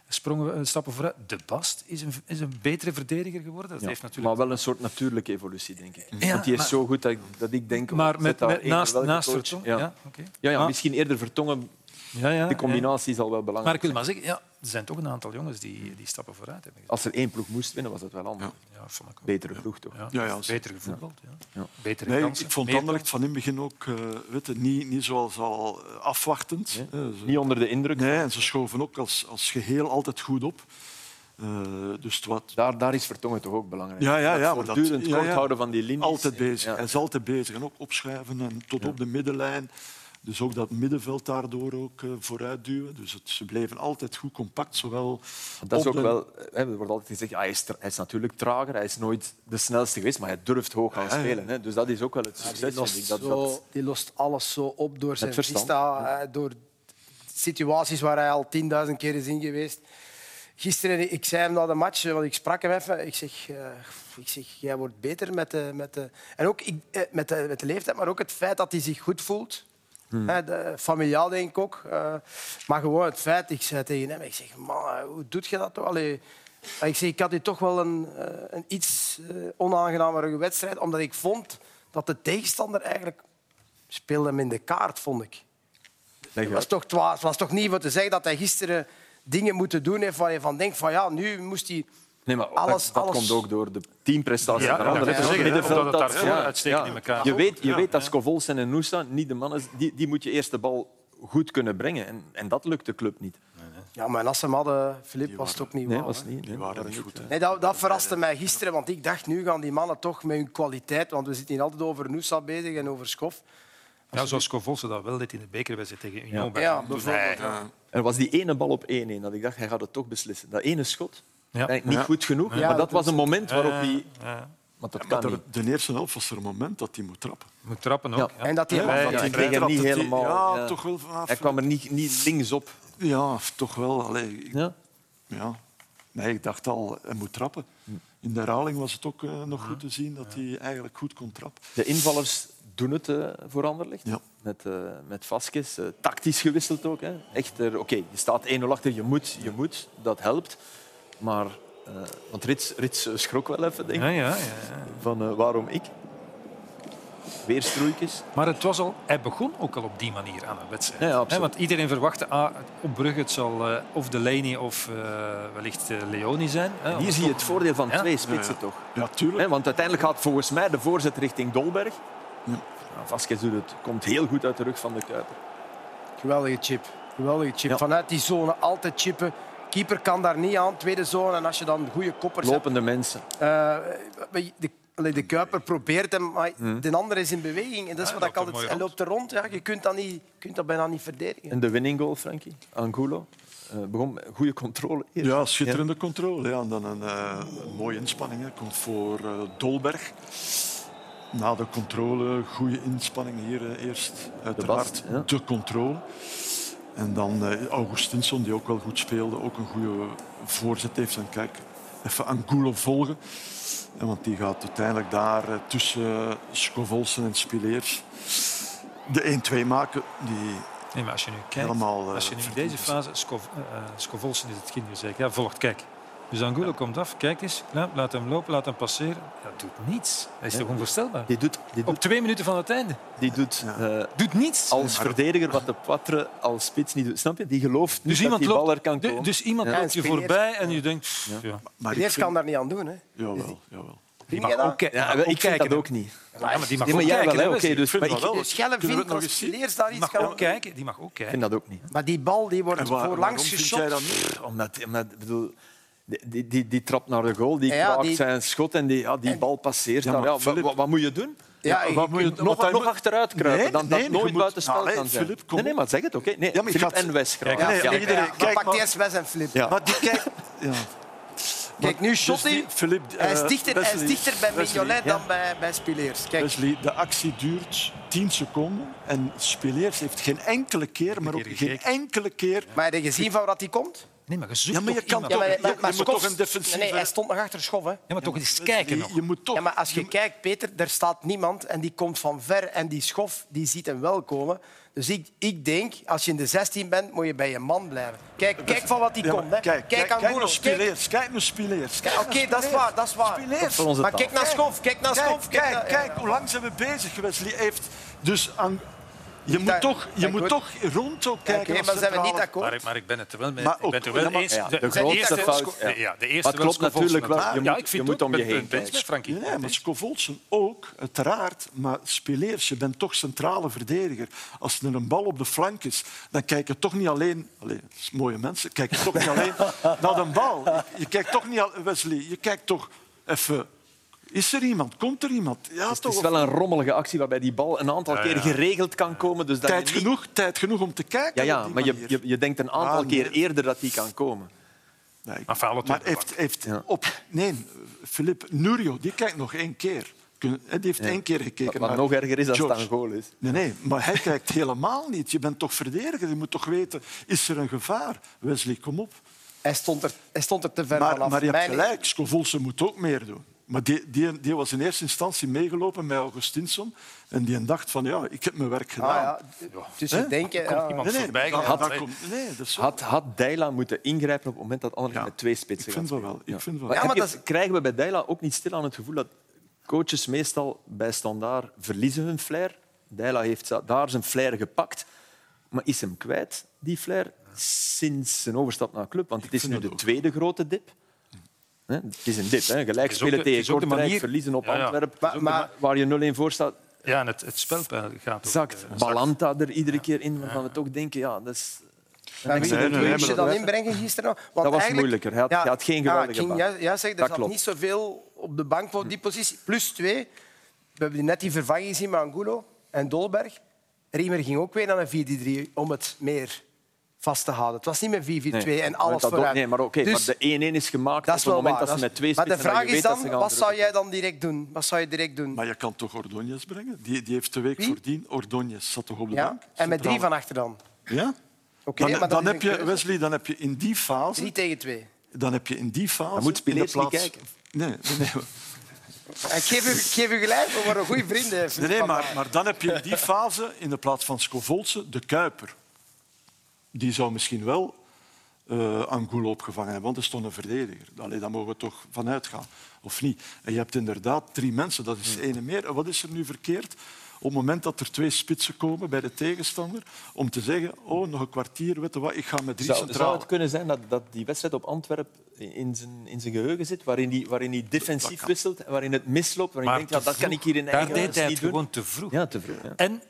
Speaker 3: sprongen stappen vooruit. De Bast is een, is een betere verdediger geworden. Dat
Speaker 1: ja,
Speaker 3: heeft natuurlijk...
Speaker 1: Maar wel een soort natuurlijke evolutie, denk ik. Ja, Want die is maar... zo goed dat ik, dat ik denk...
Speaker 3: Maar met, met, naast, naast Vertongen...
Speaker 1: Ja.
Speaker 3: Ja, okay.
Speaker 1: ja, ja, misschien eerder Vertongen...
Speaker 3: Ja, ja,
Speaker 1: die combinatie is al wel belangrijk.
Speaker 3: Maar ik wil maar zeggen, ja, er zijn toch een aantal jongens die, die stappen vooruit hebben.
Speaker 1: Als er één ploeg moest winnen, was het wel anders.
Speaker 3: Ja, vond ik ook.
Speaker 1: Betere ploeg, toch?
Speaker 3: Ja,
Speaker 2: ja, ja,
Speaker 3: beter gevoetbald. Ja.
Speaker 1: Ja.
Speaker 3: Betere
Speaker 2: nee,
Speaker 3: kansen.
Speaker 2: Ik vond Anderlecht van in het begin ook uh, weet je, niet, niet zoals al afwachtend.
Speaker 1: Nee,
Speaker 2: uh, ze,
Speaker 1: niet onder de indruk.
Speaker 2: Nee, en ze schoven ook als, als geheel altijd goed op. Uh, dus wat...
Speaker 1: daar, daar is Vertongen toch ook belangrijk.
Speaker 2: Ja, ja, ja,
Speaker 1: dat voortdurend
Speaker 2: ja,
Speaker 1: kort
Speaker 2: ja.
Speaker 1: houden van die linies.
Speaker 2: Altijd bezig. Ja. Hij is altijd bezig. En ook opschuiven en tot op de middenlijn. Dus ook dat middenveld daardoor ook uh, vooruit duwen. Dus het, ze bleven altijd goed compact. Zowel
Speaker 1: dat is ook
Speaker 2: de...
Speaker 1: wel, hè, er wordt altijd gezegd, ja, hij, is hij, is natuurlijk trager, hij is nooit de snelste geweest, maar hij durft hoog gaan spelen. Hè. Dus dat is ook wel het succes.
Speaker 4: die, lost
Speaker 1: ik, dat,
Speaker 4: zo,
Speaker 1: dat...
Speaker 4: die lost alles zo op door zijn
Speaker 1: verstand.
Speaker 4: vista, door situaties waar hij al tienduizend keer is in geweest. Gisteren, ik zei hem na de match, want ik sprak hem even. Ik zeg, uh, ik zeg jij wordt beter met de, met de... En ook ik, met, de, met de leeftijd, maar ook het feit dat hij zich goed voelt. Hmm. De, familiaal denk ik ook. Uh, maar gewoon het feit, ik zei tegen hem, ik zeg, man, hoe doe je dat toch? Allee, ik, zeg, ik had hier toch wel een, uh, een iets uh, onaangenamere wedstrijd, omdat ik vond dat de tegenstander eigenlijk speelde hem in de kaart, vond ik. Het was, toch, het was toch niet voor te zeggen dat hij gisteren dingen moeten doen heeft waar je van denkt van ja, nu moest hij
Speaker 1: Nee, maar
Speaker 4: alles,
Speaker 1: dat, dat
Speaker 4: alles...
Speaker 1: komt ook door de teamprestatie
Speaker 3: ja,
Speaker 1: van anderen.
Speaker 3: Ja, ja, ja, middenveld, dat ja, uitstekend in elkaar.
Speaker 1: Je weet, je weet dat Scovolsen en Noosa niet de mannen die, die moet je eerst de bal goed kunnen brengen. En, en dat lukt de club niet.
Speaker 4: Ja, maar als ze hem hadden, Filip, was het ook niet
Speaker 1: nee,
Speaker 4: waar.
Speaker 1: Was niet, nee,
Speaker 2: die waren niet goed. Hè.
Speaker 4: Nee, dat, dat verraste mij gisteren, want ik dacht, nu gaan die mannen toch met hun kwaliteit, want we zitten hier altijd over Noosa bezig en over Schof.
Speaker 3: Ja, zoals Covolse dat wel deed in de bekerwedstrijd tegen Union.
Speaker 4: Ja, ja bijvoorbeeld.
Speaker 1: Ja. Er was die ene bal op 1-1 dat ik dacht, hij gaat het toch beslissen. Dat ene schot,
Speaker 3: ja.
Speaker 1: niet
Speaker 2: ja.
Speaker 1: goed genoeg,
Speaker 4: ja,
Speaker 1: maar dat was een moment waarop hij...
Speaker 3: Ja.
Speaker 1: Maar dat
Speaker 2: Ja,
Speaker 1: kan niet.
Speaker 2: de, de eerste helft was er een moment dat hij moet trappen.
Speaker 3: Moet trappen ook.
Speaker 1: Ja.
Speaker 3: Ja.
Speaker 4: En dat hij...
Speaker 2: Ja,
Speaker 1: Ja,
Speaker 2: dat
Speaker 1: hij kreeg hem niet helemaal...
Speaker 2: Ja,
Speaker 1: ja.
Speaker 2: toch wel vanaf.
Speaker 1: Hij kwam er niet, niet links op.
Speaker 2: Ja, toch wel. Allee, ik-
Speaker 1: Ja?
Speaker 2: ja. Nee, ik dacht al, hij moet trappen. In de herhaling was het ook uh, nog goed te zien dat hij eigenlijk goed kon trappen.
Speaker 1: De invallers doen het uh, voor Anderlecht.
Speaker 2: Ja.
Speaker 1: Met, uh, met Vasquez. Uh, tactisch gewisseld ook. Hè. Echt, oké, je staat 1-0 achter, je moet, je moet. Dat helpt. Maar... eh, want Rits, Rits eh, schrok wel even, denk ik.
Speaker 3: Ja, ja, ja, ja.
Speaker 1: Van eh, waarom ik? Weer stroeikjes.
Speaker 3: Maar het was al, hij begon ook al op die manier aan een wedstrijd.
Speaker 1: Ja, ja,
Speaker 3: want iedereen verwachtte ah, op Brugge het zal eh, of Delaney of eh, wellicht Leoni zijn. Hè,
Speaker 1: Hier
Speaker 3: Of
Speaker 1: zie je het voordeel van
Speaker 3: Ja.
Speaker 1: twee spitsen,
Speaker 2: Ja,
Speaker 1: toch?
Speaker 2: Ja, tuurlijk.
Speaker 1: Hè, want uiteindelijk gaat volgens mij de voorzet richting Dolberg. Nou, Vasquez doet het. Komt heel goed uit de rug van de Kuiper.
Speaker 4: Geweldige chip. Geweldige chip.
Speaker 1: Ja.
Speaker 4: Vanuit die zone altijd chippen. Keeper kan daar niet aan, tweede zone. En als je dan goede koppers
Speaker 1: Lopende mensen.
Speaker 4: hebt... eh, de, Allee, de Kuiper probeert hem, maar de andere is in beweging. En dat is wat ik altijd Hij loopt er rond. Ja, je kunt dat, niet, kunt dat bijna niet verdedigen.
Speaker 1: En de winning goal, Frankie? Angulo. Eh, begon met goede controle. eerst.
Speaker 2: Ja, schitterende controle. Ja. En dan een, eh, een mooie inspanning. Hè. Komt voor Dolberg. Na de controle, goede inspanning hier eerst. Uiteraard
Speaker 1: ja.
Speaker 2: de controle. En dan eh, Augustinsson, die ook wel goed speelde. Ook een goede voorzet heeft. En kijk, even Angulo volgen. En want die gaat uiteindelijk daar eh, tussen Scovolsen en Spileers de 1-2 maken. Die
Speaker 3: Nee, maar als je nu kijkt,
Speaker 2: Helemaal, eh,
Speaker 3: als je nu in deze fase, Scov, eh, Scovolsen is het kind gezegd, ja, volgt, kijk. Dus Angulo komt af, kijk eens, laat hem lopen, laat hem passeren. Ja, doet niets. Dat is toch onvoorstelbaar?
Speaker 1: Die doet, die doet,
Speaker 3: Op twee minuten van het einde.
Speaker 1: die doet eh,
Speaker 3: Doet niets.
Speaker 1: als verdediger wat de Patre als spits niet doet. Snap je? Die gelooft niet
Speaker 3: Dus
Speaker 1: dat
Speaker 3: iemand,
Speaker 1: die bal er
Speaker 3: loopt,
Speaker 1: kan komen.
Speaker 3: dus iemand
Speaker 1: Ja.
Speaker 3: loopt je voorbij en je denkt... Ja.
Speaker 2: maar ik
Speaker 4: Eerst
Speaker 2: vind-
Speaker 4: kan daar niet aan doen. Hè.
Speaker 2: Jawel, jawel.
Speaker 3: Die mag
Speaker 4: dat?
Speaker 3: ook,
Speaker 1: ja, ik
Speaker 3: ook
Speaker 1: vind
Speaker 3: kijken.
Speaker 1: dat ook niet.
Speaker 3: Ja, maar die mag
Speaker 1: Nee,
Speaker 3: ook
Speaker 1: maar jij
Speaker 3: kijken.
Speaker 1: wel, hè?
Speaker 3: hè,
Speaker 1: Oké,
Speaker 3: Wesley.
Speaker 1: dus,
Speaker 2: vind
Speaker 1: maar
Speaker 2: dat
Speaker 1: ik,
Speaker 2: wel.
Speaker 4: De schelle
Speaker 2: Kunnen we
Speaker 4: vindt als? Spileers daar iets
Speaker 3: mag
Speaker 4: kan...
Speaker 3: ook kijken. Die mag ook
Speaker 1: ik
Speaker 3: kijken.
Speaker 1: vind dat ook niet.
Speaker 4: Maar die bal die wordt voorlangs
Speaker 2: waarom vind jij
Speaker 4: geschot.
Speaker 2: dat niet?
Speaker 1: Omdat, omdat ik bedoel, die, die, die, die trapt naar de goal, die
Speaker 4: Ja,
Speaker 1: kraakt
Speaker 4: die-
Speaker 1: zijn schot en die, ja, die
Speaker 4: En-
Speaker 1: bal passeert.
Speaker 2: Ja,
Speaker 1: dan.
Speaker 2: maar
Speaker 1: Ja,
Speaker 2: Filip-
Speaker 1: wat, wat moet je doen?
Speaker 4: Ja,
Speaker 2: Ja, wat moet je-
Speaker 1: nog,
Speaker 2: hij
Speaker 1: nog
Speaker 2: moet-
Speaker 1: achteruit kruipen,
Speaker 2: Nee,
Speaker 1: dan dat
Speaker 2: nee,
Speaker 1: nooit
Speaker 2: moet-
Speaker 1: buiten spel kan zijn.
Speaker 2: Filip, kom
Speaker 1: nee, nee, maar zeg het, oké. Nee,
Speaker 2: Ja, maar je
Speaker 1: Filip
Speaker 2: gaat-
Speaker 1: en West graag.
Speaker 2: Nee,
Speaker 1: ja.
Speaker 2: iedereen-
Speaker 4: Ja,
Speaker 2: kijk,
Speaker 4: pak
Speaker 2: maar-
Speaker 4: eerst Wes en Flip.
Speaker 1: Ja.
Speaker 2: Maar die kijk... Ja.
Speaker 4: Kijk, nu shot
Speaker 2: Dus die
Speaker 4: hij.
Speaker 2: Philippe,
Speaker 4: Hij is
Speaker 2: eh,
Speaker 4: dichter, hij is dichter bij Mignolet
Speaker 2: ja.
Speaker 4: dan bij, bij Spileers. Kijk,
Speaker 2: Wesley, de actie duurt 10 seconden en Spileers heeft geen enkele keer, maar ook geen enkele keer...
Speaker 4: maar heb je gezien van wat hij komt?
Speaker 3: Nee, maar je zoekt
Speaker 2: Ja, maar je
Speaker 3: toch
Speaker 2: kan
Speaker 3: iemand.
Speaker 2: toch-
Speaker 4: maar,
Speaker 2: je- moet
Speaker 4: Schof-
Speaker 2: toch een defensieve-
Speaker 4: Nee, nee, hij stond nog achter Schof. Hè.
Speaker 3: Ja, maar toch eens kijken nog.
Speaker 2: Je moet toch...
Speaker 4: Ja, maar als je kijkt, Peter, er staat niemand en die komt van ver en die Schof die ziet hem wel komen. Dus ik, ik denk, als je in de 16 bent, moet je bij je man blijven. Kijk, kijk van wat die
Speaker 2: Ja,
Speaker 4: komt. Hè.
Speaker 2: Kijk, kijk,
Speaker 4: aan
Speaker 2: kijk naar Spileers. Kijk naar Spileers.
Speaker 4: Oké, dat is waar, dat is waar. Maar kijk naar Schof, kijk naar
Speaker 2: Kijk,
Speaker 4: Schof.
Speaker 2: kijk, kijk,
Speaker 4: ja.
Speaker 2: hoe lang zijn we bezig geweest? Hij heeft dus aan... Je moet toch, je moet
Speaker 4: goed.
Speaker 2: toch rond ook kijken. als
Speaker 4: maar zijn we niet akkoord?
Speaker 3: Maar ik, maar ik ben het er wel mee.
Speaker 2: Maar
Speaker 3: ik ben er wel
Speaker 2: ja, maar-
Speaker 3: eens.
Speaker 1: de
Speaker 3: de
Speaker 1: grootste fout, ja.
Speaker 3: ja, de eerste
Speaker 1: Maar klopt
Speaker 3: wel
Speaker 1: natuurlijk wel.
Speaker 3: Ja, ik vind
Speaker 1: je moet
Speaker 3: ook,
Speaker 1: om je heen kijken.
Speaker 3: Frankie.
Speaker 2: Nee, maar Scovolsen ook, uiteraard. Maar Spileers, je bent toch centrale verdediger. Als er een bal op de flank is, dan kijk je toch niet alleen... Allee, dat is mooie mensen. Kijk je toch niet alleen [LAUGHS] naar de bal. Je, je kijkt toch niet... al- Wesley, je kijkt toch even... Is er iemand? Komt er iemand? Ja,
Speaker 1: Het
Speaker 2: toch?
Speaker 1: is wel een rommelige actie waarbij die bal een aantal
Speaker 3: Ja,
Speaker 1: keer geregeld kan komen. Dus dat
Speaker 2: tijd,
Speaker 1: niet-
Speaker 2: genoeg, tijd genoeg om te kijken.
Speaker 1: Ja, ja
Speaker 2: op die
Speaker 1: maar je, je, je denkt een aantal
Speaker 2: Ah, nee.
Speaker 1: keer eerder dat die kan komen.
Speaker 2: Nee, ik-
Speaker 3: Maar
Speaker 2: maar heeft, heeft
Speaker 1: Ja.
Speaker 2: op... Nee, Filip Nurio, die kijkt nog één keer. Kun- Die heeft één keer gekeken
Speaker 1: Wat
Speaker 2: naar
Speaker 1: nog erger is als het een goal is.
Speaker 2: Nee, nee, maar hij kijkt helemaal niet. Je bent toch verdediger? Je moet toch weten, is er een gevaar? Wesley, kom op.
Speaker 4: Hij stond er, hij stond er te ver
Speaker 2: Maar,
Speaker 4: vanaf.
Speaker 2: maar je hebt gelijk, Scovolse moet ook meer doen. Maar die, die, die was in eerste instantie meegelopen met Augustinsson. En die dacht van, ja, ik heb mijn werk
Speaker 4: Ah,
Speaker 2: gedaan.
Speaker 4: ja. Dus je denkt... ja.
Speaker 3: iemand
Speaker 2: Nee, nee,
Speaker 3: voorbij
Speaker 2: dat-
Speaker 3: gegaan.
Speaker 2: dat
Speaker 3: Nee.
Speaker 2: komt- nee, dat is zo.
Speaker 1: Had, had Deila moeten ingrijpen op het moment dat Anderlecht
Speaker 2: Ja,
Speaker 1: met twee spitsen
Speaker 2: ik vind
Speaker 1: gaat
Speaker 2: wel ik vind wel.
Speaker 1: Maar,
Speaker 4: maar
Speaker 1: je-
Speaker 4: dat
Speaker 1: krijgen we bij Deila ook niet stil aan het gevoel dat coaches meestal bij standaard verliezen hun flair. Deila heeft daar zijn flair gepakt, maar is hem kwijt, die flair, sinds zijn overstap naar de club. Want het is nu de
Speaker 2: ook.
Speaker 1: tweede grote dip. Hè, Het is een dip. Hè. Gelijk
Speaker 3: ook
Speaker 1: spelen tegen
Speaker 3: ook
Speaker 1: Kortrijk,
Speaker 3: manier-
Speaker 1: verliezen op
Speaker 3: Ja, ja.
Speaker 1: Antwerpen,
Speaker 4: Maar- maar-
Speaker 1: waar je 0-1 voor staat.
Speaker 3: Ja, en het, het spelpeil gaat ook.
Speaker 1: Exact.
Speaker 3: eh,
Speaker 1: Balanta er iedere keer in, waarvan we toch denken, ja, dat is...
Speaker 4: Maar wie moest je
Speaker 2: dat-
Speaker 4: dan inbrengen gisteren? nog? Want
Speaker 1: Dat was
Speaker 4: eigenlijk-
Speaker 1: moeilijker. Hij had- hij had geen geweldige
Speaker 4: ik ging
Speaker 1: baan.
Speaker 4: juist- juist zeggen, er
Speaker 1: Dat
Speaker 4: zat
Speaker 1: klopt.
Speaker 4: niet zoveel op de bank voor die positie. Plus twee. We hebben net die vervanging gezien met Angulo en Dolberg. Riemer ging ook weer naar een 4-3 om het meer vast te houden. Het was niet meer 4-4-2 en alles
Speaker 1: dat ook-
Speaker 4: vooruit.
Speaker 1: Nee, maar oké,
Speaker 4: Dus
Speaker 1: maar de 1-1 is gemaakt
Speaker 4: dat
Speaker 1: op
Speaker 4: is
Speaker 1: het
Speaker 4: wel
Speaker 1: moment
Speaker 4: waar.
Speaker 1: dat ze met twee
Speaker 4: maar de
Speaker 1: spitsen...
Speaker 4: vraag is dan, wat zou jij dan direct doen? Wat zou je direct doen?
Speaker 2: Maar je kan toch Ordóñez brengen? Die, die heeft de week
Speaker 4: Wie?
Speaker 2: voordien. Ordóñez zat toch op de
Speaker 4: Ja?
Speaker 2: bank?
Speaker 4: En met drie van achter dan?
Speaker 2: Ja?
Speaker 4: Oké,
Speaker 2: Dan, dan heb je. Wesley, dan heb je in die fase...
Speaker 4: Drie tegen twee.
Speaker 2: Dan heb je in die fase...
Speaker 1: Dan moet
Speaker 2: in de
Speaker 1: Spileers niet
Speaker 2: plaats-
Speaker 1: kijken.
Speaker 2: Nee, nee, nee. [LAUGHS]
Speaker 4: Ik geef u, ik geef u gelijk, we worden goede vrienden.
Speaker 2: Nee, nee, maar, maar dan heb je in die fase, in de plaats van Scovolse, de Kuiper. Die zou misschien wel eh Angulo opgevangen hebben, want er stond een verdediger. Allee, daar mogen we toch van uitgaan. Of niet? En je hebt inderdaad drie mensen, dat is één meer. En wat is er nu verkeerd? Op het moment dat er twee spitsen komen bij de tegenstander, om te zeggen, oh, nog een kwartier, weet je wat, ik ga met drie
Speaker 1: Zou, zou het kunnen zijn dat, dat die wedstrijd op Antwerpen in zijn, in zijn geheugen zit, waarin hij waarin die defensief wisselt, waarin het misloopt, waarin je denkt, ja, dat kan ik hier in
Speaker 3: Daar
Speaker 1: eigen
Speaker 3: deed
Speaker 1: huis
Speaker 3: hij het
Speaker 1: niet doen.
Speaker 3: gewoon te vroeg.
Speaker 1: Ja, te vroeg. Ja.
Speaker 3: En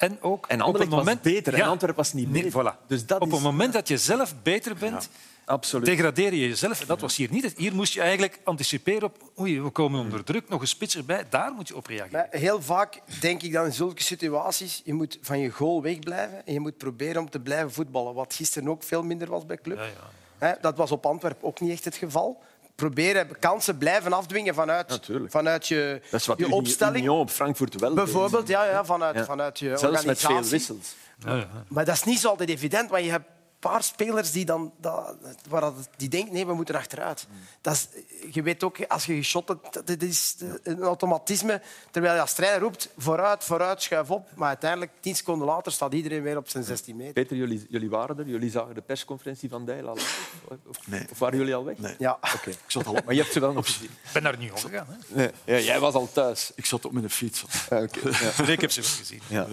Speaker 3: En ook
Speaker 1: En
Speaker 3: op een moment...
Speaker 1: was beter
Speaker 3: Ja.
Speaker 1: en Antwerpen was niet
Speaker 3: Nee,
Speaker 1: beter.
Speaker 3: voilà.
Speaker 1: Dus dat
Speaker 3: op
Speaker 1: is...
Speaker 3: het moment dat je zelf beter bent,
Speaker 1: Absoluut.
Speaker 3: degradeer je jezelf. En dat was hier niet. Hier moest je eigenlijk anticiperen op oei, we komen onder druk, nog een spits erbij. Daar moet je op reageren.
Speaker 4: Maar heel vaak denk ik dan in zulke situaties, je moet van je goal wegblijven en je moet proberen om te blijven voetballen. Wat gisteren ook veel minder was bij club.
Speaker 3: Ja, ja.
Speaker 4: Hè, Dat was op Antwerpen ook niet echt het geval. Proberen kansen blijven afdwingen vanuit,
Speaker 1: Natuurlijk.
Speaker 4: vanuit je,
Speaker 1: Dat is wat
Speaker 4: je opstelling.
Speaker 1: Union op Frankfurt wel.
Speaker 4: Bijvoorbeeld, ja, ja, vanuit,
Speaker 1: Ja.
Speaker 4: vanuit je
Speaker 1: Zelfs met veel
Speaker 4: organisatie.
Speaker 1: wissels.
Speaker 3: Ja, ja.
Speaker 4: Maar dat is niet zo altijd evident, want je hebt paar spelers die, dan, dat, waar dat, die denken nee, we moeten achteruit. Dat is, je weet ook, als je geschot hebt, dat is een automatisme. Terwijl je als trainer roept, vooruit, vooruit, schuif op. Maar uiteindelijk, tien seconden later, staat iedereen weer op zijn 16 meter.
Speaker 1: Peter, jullie, jullie waren er. Jullie zagen de persconferentie van Dijl al. Of, of,
Speaker 2: Nee.
Speaker 1: of waren jullie al weg?
Speaker 2: Nee.
Speaker 4: Ja.
Speaker 1: Oké.
Speaker 2: Ik zat al op,
Speaker 1: Maar je hebt ze wel nog gezien.
Speaker 3: Ik ben daar niet over gegaan. Hè.
Speaker 1: Nee. Ja, jij was al thuis.
Speaker 2: ik zat op mijn fiets.
Speaker 1: Ja, oké. ja.
Speaker 3: Nee, ik heb ze wel gezien.
Speaker 1: Ja.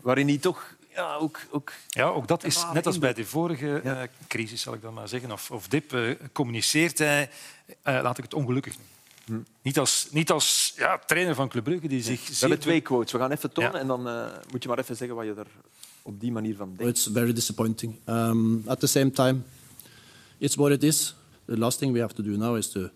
Speaker 1: Waarin hij toch ja, ook, ook
Speaker 3: Ja, ook dat is net als bij de vorige eh, crisis, zal ik dan maar zeggen, of, of dip, eh, communiceert hij, eh, laat ik het ongelukkig noemen. Niet als, niet als ja, trainer van Club Brugge die zich
Speaker 1: We hebben twee quotes. We gaan even tonen
Speaker 3: Ja.
Speaker 1: en dan eh, moet je maar even zeggen wat je er op die manier van
Speaker 9: Well,
Speaker 1: denkt.
Speaker 9: It's very disappointing. Um, at the same time, it's what it is. The last thing we have to do now is to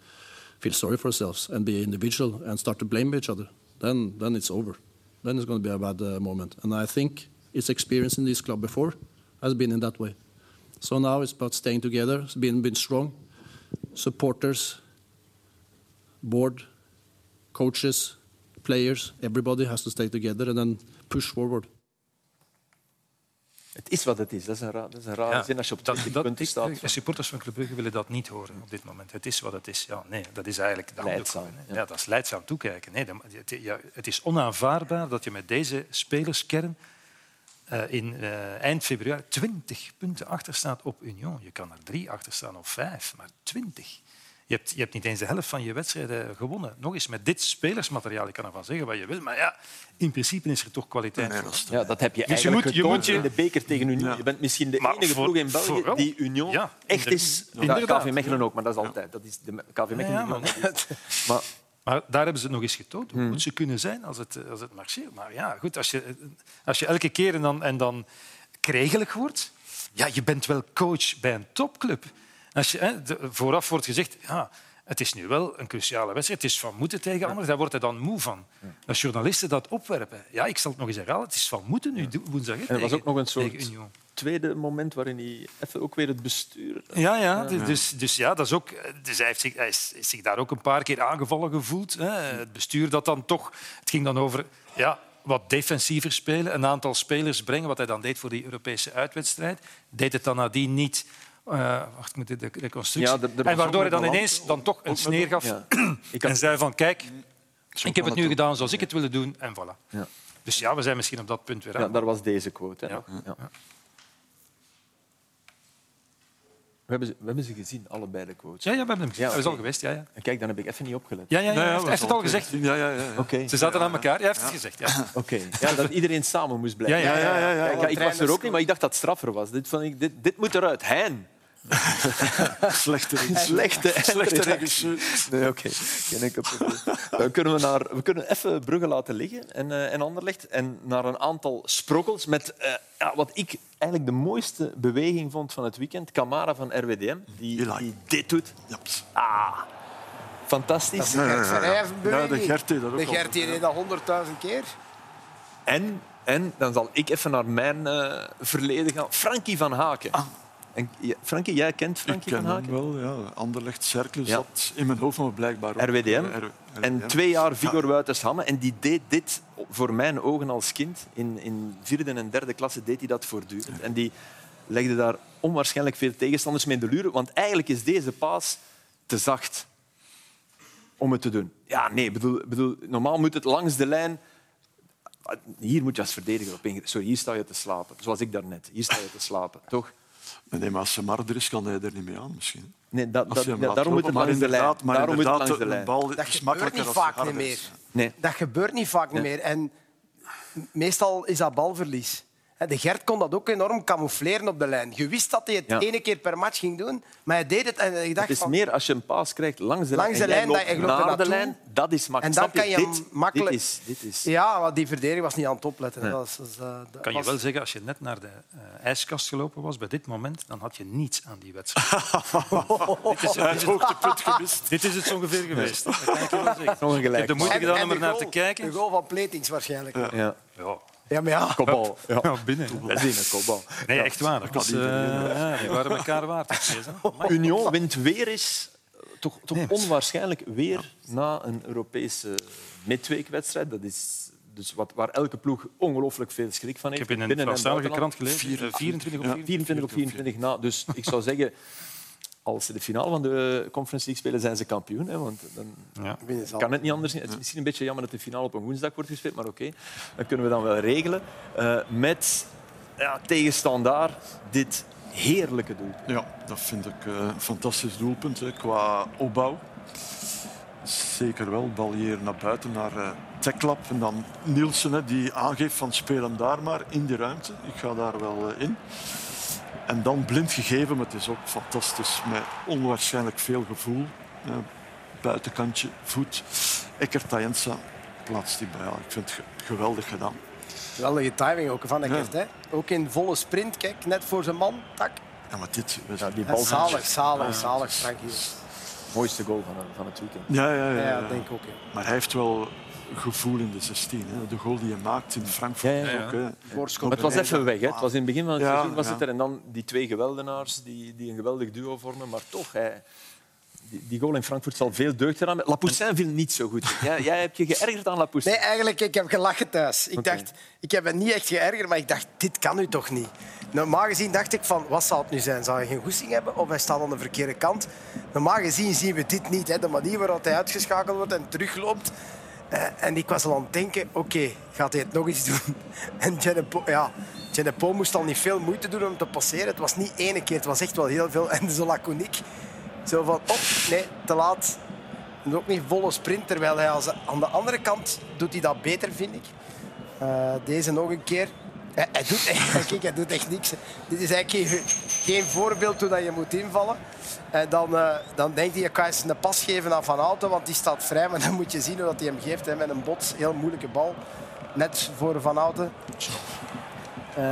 Speaker 9: feel sorry for ourselves and be individual and start to blame each other. Then, then it's over. Then it's going to be a bad uh, moment. And I think its experience in this club before has been in that way. So now it's about staying together, it's been, been strong. Supporters, board, coaches, players, everybody has to stay together and then push forward.
Speaker 1: Het is wat het is. Dat is een, ra dat is een rare
Speaker 3: Ja,
Speaker 1: zin als je op
Speaker 3: dat,
Speaker 1: 20
Speaker 3: dat,
Speaker 1: punten
Speaker 3: ik-
Speaker 1: staat.
Speaker 3: de supporters van Club Brugge willen dat niet horen op dit moment. Het is wat het is. Ja, nee, dat is eigenlijk de
Speaker 1: Leidzaam, ja.
Speaker 3: Ja. dat is leidzaam toekijken. Nee, dat- het, ja, het is onaanvaardbaar dat je met deze spelerskern eh, in eh, eind februari 20 punten achter staat op Union. Je kan er drie achter staan of vijf, maar 20. Je hebt, je hebt niet eens de helft van je wedstrijden gewonnen. Nog eens met dit spelersmateriaal. Je kan ervan zeggen wat je wil, maar ja, in principe is er toch kwaliteit.
Speaker 2: Nee, dat
Speaker 1: Ja, dat heb je
Speaker 3: Dus je
Speaker 1: eigenlijk
Speaker 3: moet- je moet je-
Speaker 1: in de beker tegen Union. Je bent misschien de
Speaker 3: Maar
Speaker 1: enige
Speaker 3: voor-
Speaker 1: ploeg in België
Speaker 3: vooral.
Speaker 1: die Union
Speaker 3: Ja,
Speaker 1: echt is. Ja,
Speaker 3: inderdaad.
Speaker 1: KV Mechelen ook, maar dat is altijd. Dat is de KV Mechelen.
Speaker 3: Ja, Maar
Speaker 1: Maar
Speaker 3: daar hebben ze het nog eens getoond. Hoe goed ze kunnen zijn als het, als het marcheert. Maar ja, goed, als je, als je elke keer en dan, en dan kregelig wordt... Ja, je bent wel coach bij een topclub. Als je, hè, de- vooraf wordt gezegd... Ja, het is nu wel een cruciale wedstrijd. Het is van moeten tegen anders. Daar wordt hij dan moe van. Als journalisten dat opwerpen... Ja, ik zal het nog eens herhalen. Het is van moeten nu woensdag. hè,
Speaker 1: en er was ook nog een soort tweede moment waarin hij even ook weer het bestuur...
Speaker 3: Ja, ja. Dus, dus, dus ja, dat is ook, dus hij, heeft zich, hij is is zich daar ook een paar keer aangevallen gevoeld. Hè. Het bestuur dat dan toch... Het ging dan over ja, wat defensiever spelen, een aantal spelers brengen, wat hij dan deed voor die Europese uitwedstrijd. Deed het dan nadien niet... eh, wacht, ik moet de, de reconstructie...
Speaker 1: Ja,
Speaker 3: en waardoor hij dan ineens dan toch een sneer gaf
Speaker 1: Ja. [CLEARS THROAT] Ik
Speaker 3: en zei van kijk, ik heb het nu gedaan zoals ik het wilde doen en voilà.
Speaker 1: Ja.
Speaker 3: Dus ja, we zijn misschien op dat punt weer aan.
Speaker 1: ja, daar was deze quote. Hè,
Speaker 3: Ja.
Speaker 1: nog. Ja. We, hebben ze, we hebben ze gezien, allebei de quotes.
Speaker 3: Ja, ja, we hebben hem gezien.
Speaker 1: Ja,
Speaker 3: Hij is al geweest. Ja, ja.
Speaker 1: En kijk, dan heb ik even niet opgelet.
Speaker 3: Ja, ja, ja,
Speaker 2: Ja,
Speaker 3: hij
Speaker 2: ja,
Speaker 3: heeft, hij heeft het al gezegd.
Speaker 2: Ja, ja, ja. ja.
Speaker 1: Oké.
Speaker 3: Ze zaten aan elkaar. Hij heeft het gezegd. Ja. [LAUGHS]
Speaker 1: Oké. Ja, [LAUGHS] dat iedereen samen moest blijven.
Speaker 3: Ja, ja,
Speaker 2: ja, ja, ja.
Speaker 1: Kijk, ik was er ook niet, maar ik dacht dat het straffer was. Dit, vond ik, dit, dit moet eruit. Hein. [LAUGHS]
Speaker 2: Slechte
Speaker 1: Slechte,
Speaker 2: Slechte regisseur.
Speaker 1: Nee, oké. Geen enkel probleem. Dan kunnen we, naar, we kunnen even Brugge laten liggen en, eh en Anderlecht en naar een aantal sprokkels met eh, ja, wat ik eigenlijk de mooiste beweging vond van het weekend. Camara van RWDM, die, dit doet.
Speaker 2: Ja.
Speaker 1: Ah, fantastisch.
Speaker 2: Ja, ja, ja. Ja, de Gert deed dat ook
Speaker 4: De
Speaker 2: al.
Speaker 4: Gert die deed dat honderdduizend keer.
Speaker 1: En, en dan zal ik even naar mijn eh, verleden gaan. Frankie van Haken. En, ja, Frankie, jij kent
Speaker 2: Ik
Speaker 1: Frankie
Speaker 2: ken
Speaker 1: van
Speaker 2: hem wel, ja. Anderlecht Cercle
Speaker 1: Ja.
Speaker 2: zat in mijn hoofd, maar blijkbaar ook.
Speaker 1: RWDM.
Speaker 2: Eh, R-
Speaker 1: En twee jaar Vigor Wouters Hamme. En die deed dit voor mijn ogen als kind. In, in vierde en derde klasse deed hij dat voortdurend. En die legde daar onwaarschijnlijk veel tegenstanders mee in de luren. Want eigenlijk is deze paas te zacht om het te doen. Ja, nee, bedoel, bedoel, normaal moet het langs de lijn... Hier moet je als verdediger op ingrijpen. Sorry, hier sta je te slapen. Zoals ik daarnet. Hier sta je te slapen, toch?
Speaker 2: Maar Nee, maar als Semar er is, kan hij er niet mee aan, misschien.
Speaker 1: Nee, dat,
Speaker 2: Als
Speaker 1: dat,
Speaker 2: je hem
Speaker 1: ja, daarom moet het
Speaker 2: lopen.
Speaker 1: langs
Speaker 2: maar
Speaker 1: de lijn.
Speaker 2: inderdaad- Maar
Speaker 1: Daarom moet het langs de lijn.
Speaker 2: bal
Speaker 4: Dat
Speaker 2: is
Speaker 4: gebeurt
Speaker 2: makkelijker
Speaker 4: niet vaak niet meer.
Speaker 1: Nee.
Speaker 4: Dat gebeurt niet vaak niet meer. En meestal is dat balverlies. De Gert kon dat ook enorm camoufleren op de lijn. Je wist dat hij het
Speaker 1: Ja.
Speaker 4: ene keer per match ging doen, maar hij deed het en je dacht
Speaker 1: Het is
Speaker 4: van...
Speaker 1: meer als je een paas krijgt langs de
Speaker 4: Langs
Speaker 1: lijn,
Speaker 4: de lijn, dat
Speaker 1: loopt
Speaker 4: je loopt er
Speaker 1: naar de
Speaker 4: naartoe.
Speaker 1: lijn. Dat is makkelijk.
Speaker 4: En dan kan je
Speaker 1: dit,
Speaker 4: makkelijk-
Speaker 1: Dit is, dit is.
Speaker 4: Ja, want die verdediging was niet aan het opletten.
Speaker 1: Nee.
Speaker 4: Dat was, eh, dat
Speaker 3: Kan je
Speaker 4: was-
Speaker 3: wel zeggen, als je net naar de eh, ijskast gelopen was, bij dit moment, dan had je niets aan die wedstrijd. [LAUGHS] dit, is, is,
Speaker 2: hoogtepunt gemist. [LAUGHS]
Speaker 3: dit is het zo ongeveer geweest. [LAUGHS] Dat kan ik je wel zeggen. Ik heb de moeite gedaan om er naar te kijken.
Speaker 4: De goal van Pletings waarschijnlijk. Ja,
Speaker 1: Ja.
Speaker 3: Ja.
Speaker 4: maar ja.
Speaker 1: Kopbal. Ja.
Speaker 3: Ja, binnen.
Speaker 1: Dat is een kopbal.
Speaker 3: Nee, echt waar. Dat was, eh, ja, die waren elkaar waard. ik [LAUGHS]
Speaker 1: Union wint weer eens, toch, toch
Speaker 3: Nee, maar-
Speaker 1: onwaarschijnlijk weer na een Europese midweekwedstrijd. Dat is dus wat, waar elke ploeg ongelooflijk veel schrik van
Speaker 3: Ik
Speaker 1: heeft.
Speaker 3: heb in een
Speaker 1: binnen en
Speaker 3: Franstalige krant gelezen. eh, 24 of
Speaker 2: Ja.
Speaker 3: 24.
Speaker 1: 24 op 24 na. Dus ik zou zeggen, als ze de finale van de Conference League spelen, zijn ze kampioen. Hè, want dan
Speaker 3: Ja.
Speaker 1: Kan het niet anders. Het is misschien een beetje jammer dat de finale op een woensdag wordt gespeeld, maar oké, dat kunnen we dan wel regelen. Eh, met ja, tegenstandaar dit heerlijke doel.
Speaker 2: Ja, dat vind ik eh, een fantastisch doelpunt hè, qua opbouw. Zeker wel, bal hier naar buiten, naar uh, Teklap. En dan Nielsen, hè, die aangeeft van speel hem daar maar in die ruimte. Ik ga daar wel in. En dan blind gegeven, maar het is ook fantastisch. Met onwaarschijnlijk veel gevoel. Eh, buitenkantje, voet. Eckert Tajensa plaatst die bij. Ja, ik vind het ge- geweldig gedaan.
Speaker 4: Geweldige timing ook van de Gert. Hè? Ook in volle sprint, kijk, net voor zijn man. Tak.
Speaker 2: Ja, maar dit... we-
Speaker 1: Ja, die
Speaker 4: En
Speaker 1: bal
Speaker 4: zalig, zalig, zalig, Frankie.
Speaker 1: mooiste goal van, van het weekend.
Speaker 2: Ja, ja, ja.
Speaker 4: Ja,
Speaker 2: ja.
Speaker 4: ja, denk ik ook. hè.
Speaker 2: Maar hij heeft wel gevoel in de 16. Hè. De goal die hij maakt in Frankfurt
Speaker 1: Ja,
Speaker 2: ook. Hè.
Speaker 1: Maar het was even weg. Hè. Het was in het begin van het
Speaker 2: Ja,
Speaker 1: seizoen was
Speaker 2: ja.
Speaker 1: het er. En dan die twee geweldenaars die, die een geweldig duo vormen. Maar toch, hij, die, die goal in Frankfurt zal veel deugd hebben. Lapoussin viel niet zo goed. Jij, jij hebt je geërgerd aan Lapoussin.
Speaker 4: Nee, eigenlijk, ik heb gelachen thuis. Ik, dacht, ik heb het niet echt geërgerd, maar ik dacht, dit kan u toch niet? Normaal gezien dacht ik van, wat zal het nu zijn? Zal hij geen goesting hebben of hij staat aan de verkeerde kant? Normaal gezien zien we dit niet. Hè. De manier waarop hij uitgeschakeld wordt en terugloopt. Eh, en ik was al aan het denken, oké, gaat hij het nog eens doen? [LAUGHS] En Genepo, ja, Genepo moest al niet veel moeite doen om te passeren. Het was niet ene keer, het was echt wel heel veel. [LAUGHS] En zo laconiek. Zo van, op, nee, te laat. En ook niet volle sprint, terwijl hij als, aan de andere kant doet hij dat beter, vind ik. Eh, deze nog een keer. Hij, doet, [LAUGHS] echt- hij doet echt niks. Dit is eigenlijk geen voorbeeld hoe dat je moet invallen. En dan, eh, dan denkt hij, ik eens een pas geven aan Van Houten, want die staat vrij. Maar dan moet je zien hoe dat hij hem geeft hè, met een bots. Heel moeilijke bal. Net voor Van Houten. Eh,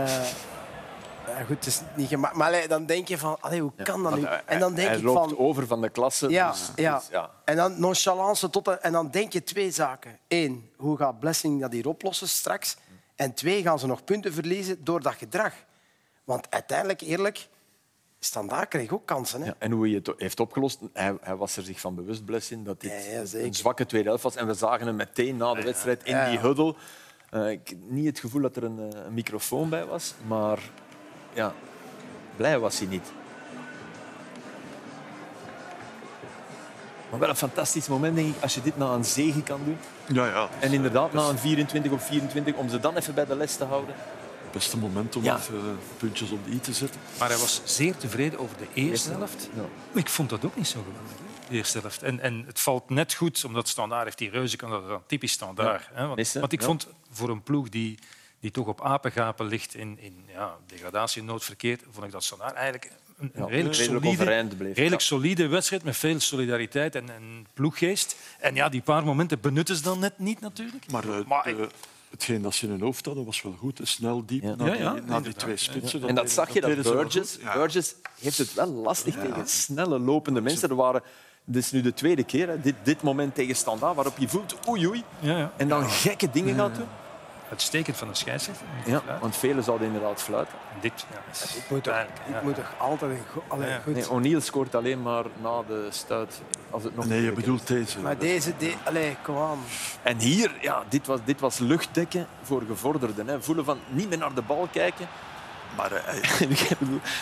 Speaker 4: ja, goed, het is niet gemaakt. Maar allee, dan denk je van, allee, hoe kan dat nu? En dan denk
Speaker 1: hij
Speaker 4: ik van...
Speaker 1: over van de klasse.
Speaker 4: Ja,
Speaker 1: dus-
Speaker 4: ja.
Speaker 1: dus ja.
Speaker 4: En dan nonchalance tot... En dan denk je twee zaken. Eén, hoe gaat Blessing dat hier oplossen straks? En twee, gaan ze nog punten verliezen door dat gedrag? Want uiteindelijk, eerlijk, Standaard kreeg ook kansen. Hè?
Speaker 1: Ja, en hoe hij het heeft opgelost, hij, hij was er zich van bewust, Blessin, dat dit
Speaker 4: Ja, ja, zeker.
Speaker 1: een zwakke tweede helft was. En we zagen hem meteen na de wedstrijd in die huddle. Eh, ik heb niet het gevoel dat er een, eh, een microfoon bij was, maar ja, blij was hij niet. Maar wel een fantastisch moment, denk ik, als je dit na een zege kan doen.
Speaker 2: Ja, ja.
Speaker 1: En inderdaad, na een 24 op 24, om ze dan even bij de les te houden.
Speaker 2: Het beste moment om
Speaker 1: Ja.
Speaker 2: even puntjes op de i te zetten.
Speaker 3: Maar hij was zeer tevreden over de eerste helft.
Speaker 1: Ja.
Speaker 3: Ik vond dat ook niet zo geweldig, de eerste helft. En, en het valt net goed, omdat Standaard heeft die reuze kan dat is dan typisch Standaard. hè. Want,
Speaker 1: Missen,
Speaker 3: want ik
Speaker 1: ja.
Speaker 3: vond voor een ploeg die, die toch op apengapen ligt in, in ja, degradatienood verkeerd, vond ik dat Standaard eigenlijk een, een
Speaker 1: Ja,
Speaker 3: redelijk, solide, redelijk
Speaker 1: ja.
Speaker 3: solide wedstrijd met veel solidariteit en, en ploeggeest. En ja, die paar momenten benutten ze dan net niet natuurlijk.
Speaker 2: Maar, eh,
Speaker 3: Maar
Speaker 2: eh, hetgeen dat ze in hun hoofd hadden was wel goed. Snel, diep,
Speaker 1: Ja.
Speaker 2: naar,
Speaker 3: Ja, ja,
Speaker 2: die, naar die twee spitsen.
Speaker 1: En dat zag je, dat
Speaker 2: wel
Speaker 1: Burgess. Burgess heeft het wel lastig tegen snelle, lopende mensen. Er waren, dit is nu de tweede keer, hè, dit, dit moment tegen Standaard, waarop je voelt oei oei,
Speaker 3: Ja, ja.
Speaker 1: en dan gekke dingen gaat doen.
Speaker 3: Uitstekend van de scheidsrechter.
Speaker 1: Ja, want velen zouden inderdaad fluiten.
Speaker 3: En Dit, ja, is
Speaker 4: Ik moet toch,
Speaker 3: pijnlijk,
Speaker 4: ik
Speaker 3: ja.
Speaker 4: moet toch altijd een go- Allee,
Speaker 3: Ja.
Speaker 4: goed.
Speaker 1: Nee, O'Neill scoort alleen maar na de stuit. Als het nog
Speaker 2: Nee, je
Speaker 1: is.
Speaker 2: bedoelt deze.
Speaker 4: Maar deze... De, allee, kom aan.
Speaker 1: En hier, ja, dit was, dit was luchtdekken voor gevorderden. Hè. Voelen van niet meer naar de bal kijken.
Speaker 2: Maar eh, [LAUGHS]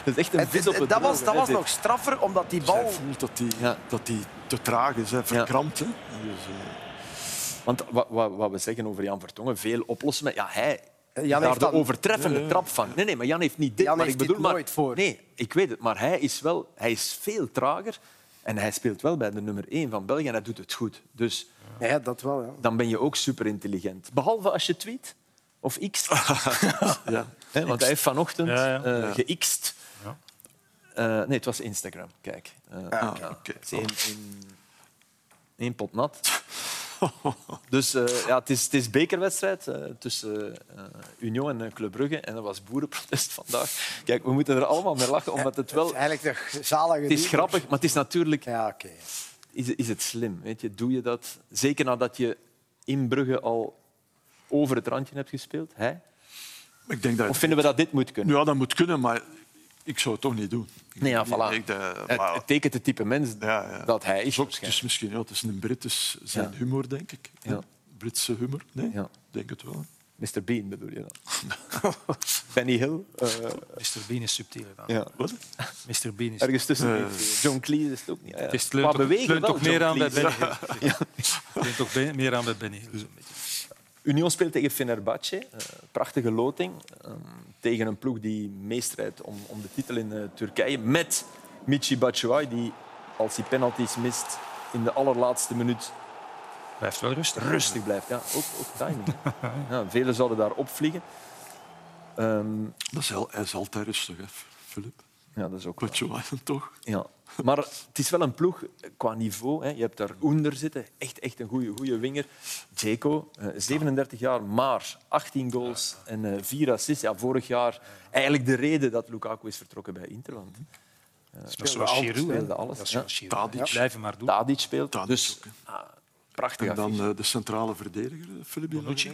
Speaker 1: dat is echt een vis op het
Speaker 4: dat was, dat was nog straffer, omdat die
Speaker 2: hij
Speaker 4: bal...
Speaker 2: voelt dat hij
Speaker 1: Ja.
Speaker 2: dat die te traag is, hè, verkrampt. Hè. Dus, eh,
Speaker 1: Want wat, wat, wat we zeggen over Jan Vertongen, veel oplossen. Maar ja, hij
Speaker 4: Jan
Speaker 1: daar
Speaker 4: heeft
Speaker 1: de
Speaker 4: dan-
Speaker 1: overtreffende trap van. Nee, nee, maar Jan heeft niet dit.
Speaker 4: Jan
Speaker 1: maar
Speaker 4: heeft
Speaker 1: ik bedoel
Speaker 4: dit
Speaker 1: maar,
Speaker 4: nooit voor.
Speaker 1: Nee, ik weet het. Maar hij is, wel, hij is veel trager. En hij speelt wel bij de nummer 1 van België en hij doet het goed. Dus
Speaker 4: Ja, dat wel. Ja.
Speaker 1: dan ben je ook super intelligent. Behalve als je tweet of x. [LAUGHS]
Speaker 2: ja.
Speaker 1: Want hij heeft vanochtend
Speaker 3: Ja, ja.
Speaker 1: eh,
Speaker 2: Ja.
Speaker 1: geïxt.
Speaker 3: Ja.
Speaker 1: Eh, nee, het was Instagram. Kijk. Eh,
Speaker 2: Ah,
Speaker 1: één, één, één pot nat. [LAUGHS] Dus eh, ja, het, is, het is bekerwedstrijd eh, tussen eh, Union en Club Brugge. En dat was boerenprotest vandaag. Kijk, we moeten er allemaal mee lachen, omdat het wel...
Speaker 4: Het is eigenlijk toch zalig.
Speaker 1: Het is grappig, maar het is natuurlijk
Speaker 4: Ja, oké.
Speaker 1: is, is het slim. Weet je? Doe je dat? Zeker nadat je in Brugge al over het randje hebt gespeeld. Hè?
Speaker 2: Ik denk dat
Speaker 1: Of vinden we dat dit moet kunnen?
Speaker 2: Ja, dat moet kunnen, maar ik zou het toch niet doen.
Speaker 1: Nee, ja, voilà.
Speaker 2: Ik,
Speaker 1: Het,
Speaker 2: maar-
Speaker 1: het tekent het type mens
Speaker 2: ja, ja.
Speaker 1: dat hij is.
Speaker 2: Het is
Speaker 1: waarschijnlijk.
Speaker 2: misschien ja, het is een Brit, dus zijn
Speaker 1: Ja.
Speaker 2: humor, denk ik.
Speaker 1: Ja.
Speaker 2: Britse humor, nee?
Speaker 1: Ja.
Speaker 2: denk het wel.
Speaker 1: Mr. Bean bedoel je dan? [LAUGHS] Benny Hill? eh,
Speaker 3: Mr. Bean is subtiel. dan.
Speaker 1: ja.
Speaker 2: Wat?
Speaker 3: Mr. Bean is...
Speaker 1: Ergens tussen.
Speaker 2: Eh.
Speaker 1: John Cleese is het ook niet. Ja, [LAUGHS] ja.
Speaker 3: Het is
Speaker 1: Qua
Speaker 3: leunt toch, leunt meer aan bij. Benny Hill. Het leunt toch meer aan bij Benny Hill.
Speaker 1: Union speelt tegen Fenerbahce. Eh, prachtige loting. eh, tegen een ploeg die meestrijdt om, om de titel in eh, Turkije. Met Michi Batshuayi, die als hij penalties mist in de allerlaatste minuut
Speaker 3: Blijft wel rustig.
Speaker 1: rustig blijft. Ja, ook, ook timing. [LAUGHS] Ja, velen zouden daar opvliegen. Ehm,
Speaker 2: Dat is heel, hij is altijd rustig, hè, Filip.
Speaker 1: Ja, dat is ook
Speaker 2: Wat je toch?
Speaker 1: Ja. Maar het is wel een ploeg qua niveau. Hè. Je hebt daar Oender zitten, echt, echt een goede goede winger. Eh, 37 jaar, maar 18 goals en eh, 4 assists. Ja, vorig jaar eigenlijk de reden dat Lukaku is vertrokken bij Interland.
Speaker 3: Dat is zoals Giroud. hè.
Speaker 1: speelde alles.
Speaker 3: Dat is
Speaker 1: Ja.
Speaker 3: zoals Giroud.
Speaker 2: Tadic.
Speaker 3: Blijven maar doen.
Speaker 1: Tadic speelt,
Speaker 2: Tadic
Speaker 1: dus
Speaker 2: ook,
Speaker 1: prachtig
Speaker 2: En dan eh, de centrale verdediger, eh, Filip,
Speaker 3: Bonucci.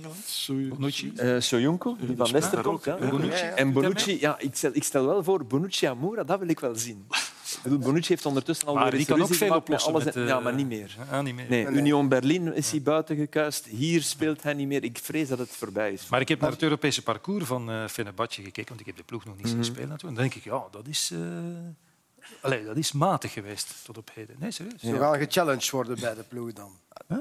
Speaker 3: Bonucci.
Speaker 1: Eh, Soyuncu, die van Leicester komt. Ja.
Speaker 2: ja.
Speaker 1: Bonucci.
Speaker 4: Ja, ja.
Speaker 1: En Bonucci, ja, ik, stel, ik stel wel voor, Bonucci Amoura, dat wil ik wel zien. [LAUGHS] Ik bedoel, Bonucci heeft ondertussen al
Speaker 3: Maar
Speaker 1: weer
Speaker 3: die kan ook veel
Speaker 1: met
Speaker 3: oplossen.
Speaker 1: ja, maar niet meer.
Speaker 3: Ah, niet meer.
Speaker 1: Nee, Union Berlin is hij buiten gekuist. Hier speelt hij niet meer. Ik vrees dat het voorbij is.
Speaker 3: Maar ik heb naar het Europese parcours van eh Fenerbahce gekeken, want ik heb de ploeg nog niet
Speaker 1: Mhm.
Speaker 3: zien spelen. natuurlijk. En dan denk ik, ja, dat is, eh Allee, dat is matig geweest tot op heden. Nee, serieus.
Speaker 4: Ze gaan gechallenged worden bij de ploeg dan.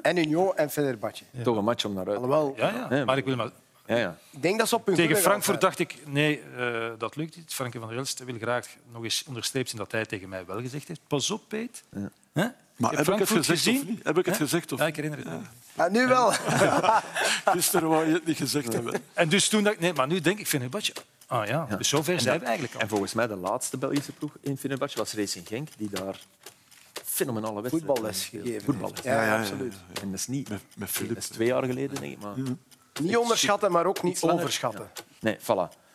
Speaker 4: En Union en Fenerbahce.
Speaker 1: Toch een match om naar uit. te
Speaker 4: Alhoewel,
Speaker 3: Ja, ja.
Speaker 1: Nee,
Speaker 3: maar ik wil maar...
Speaker 1: Ja, ja.
Speaker 4: ik denk dat ze op hun
Speaker 3: Tegen Frankfurt dacht ik, nee, eh, dat lukt niet. Frankie van der Elst wil graag nog eens onderstreept zien dat hij tegen mij wel gezegd heeft. Pas op, Peet. Hè?
Speaker 2: Maar
Speaker 3: Je
Speaker 2: heb ik het gezegd
Speaker 3: gezien?
Speaker 2: of niet? Heb ik het gezegd of
Speaker 3: Ja, ik herinner het me.
Speaker 4: Ah, nu wel. [LAUGHS]
Speaker 2: Gisteren wou je het niet gezegd hebben.
Speaker 3: En dus toen dacht ik, nee, maar nu denk ik, Fenerbahce... Ah ja, dus zover zijn we eigenlijk al.
Speaker 1: En volgens mij de laatste Belgische ploeg in Fenerbahce was Racing Genk, die daar fenomenale wedstrijden
Speaker 4: Voetballes gegeven.
Speaker 1: Voetballes.
Speaker 4: Ja, ja,
Speaker 2: ja, ja.
Speaker 4: absoluut.
Speaker 1: En dat is niet...
Speaker 2: Met, met
Speaker 1: Dat
Speaker 2: Filip.
Speaker 1: is twee jaar geleden, denk ik. Maar...
Speaker 4: Niet onderschatten, maar ook niet overschatten.
Speaker 1: Nee, voilà.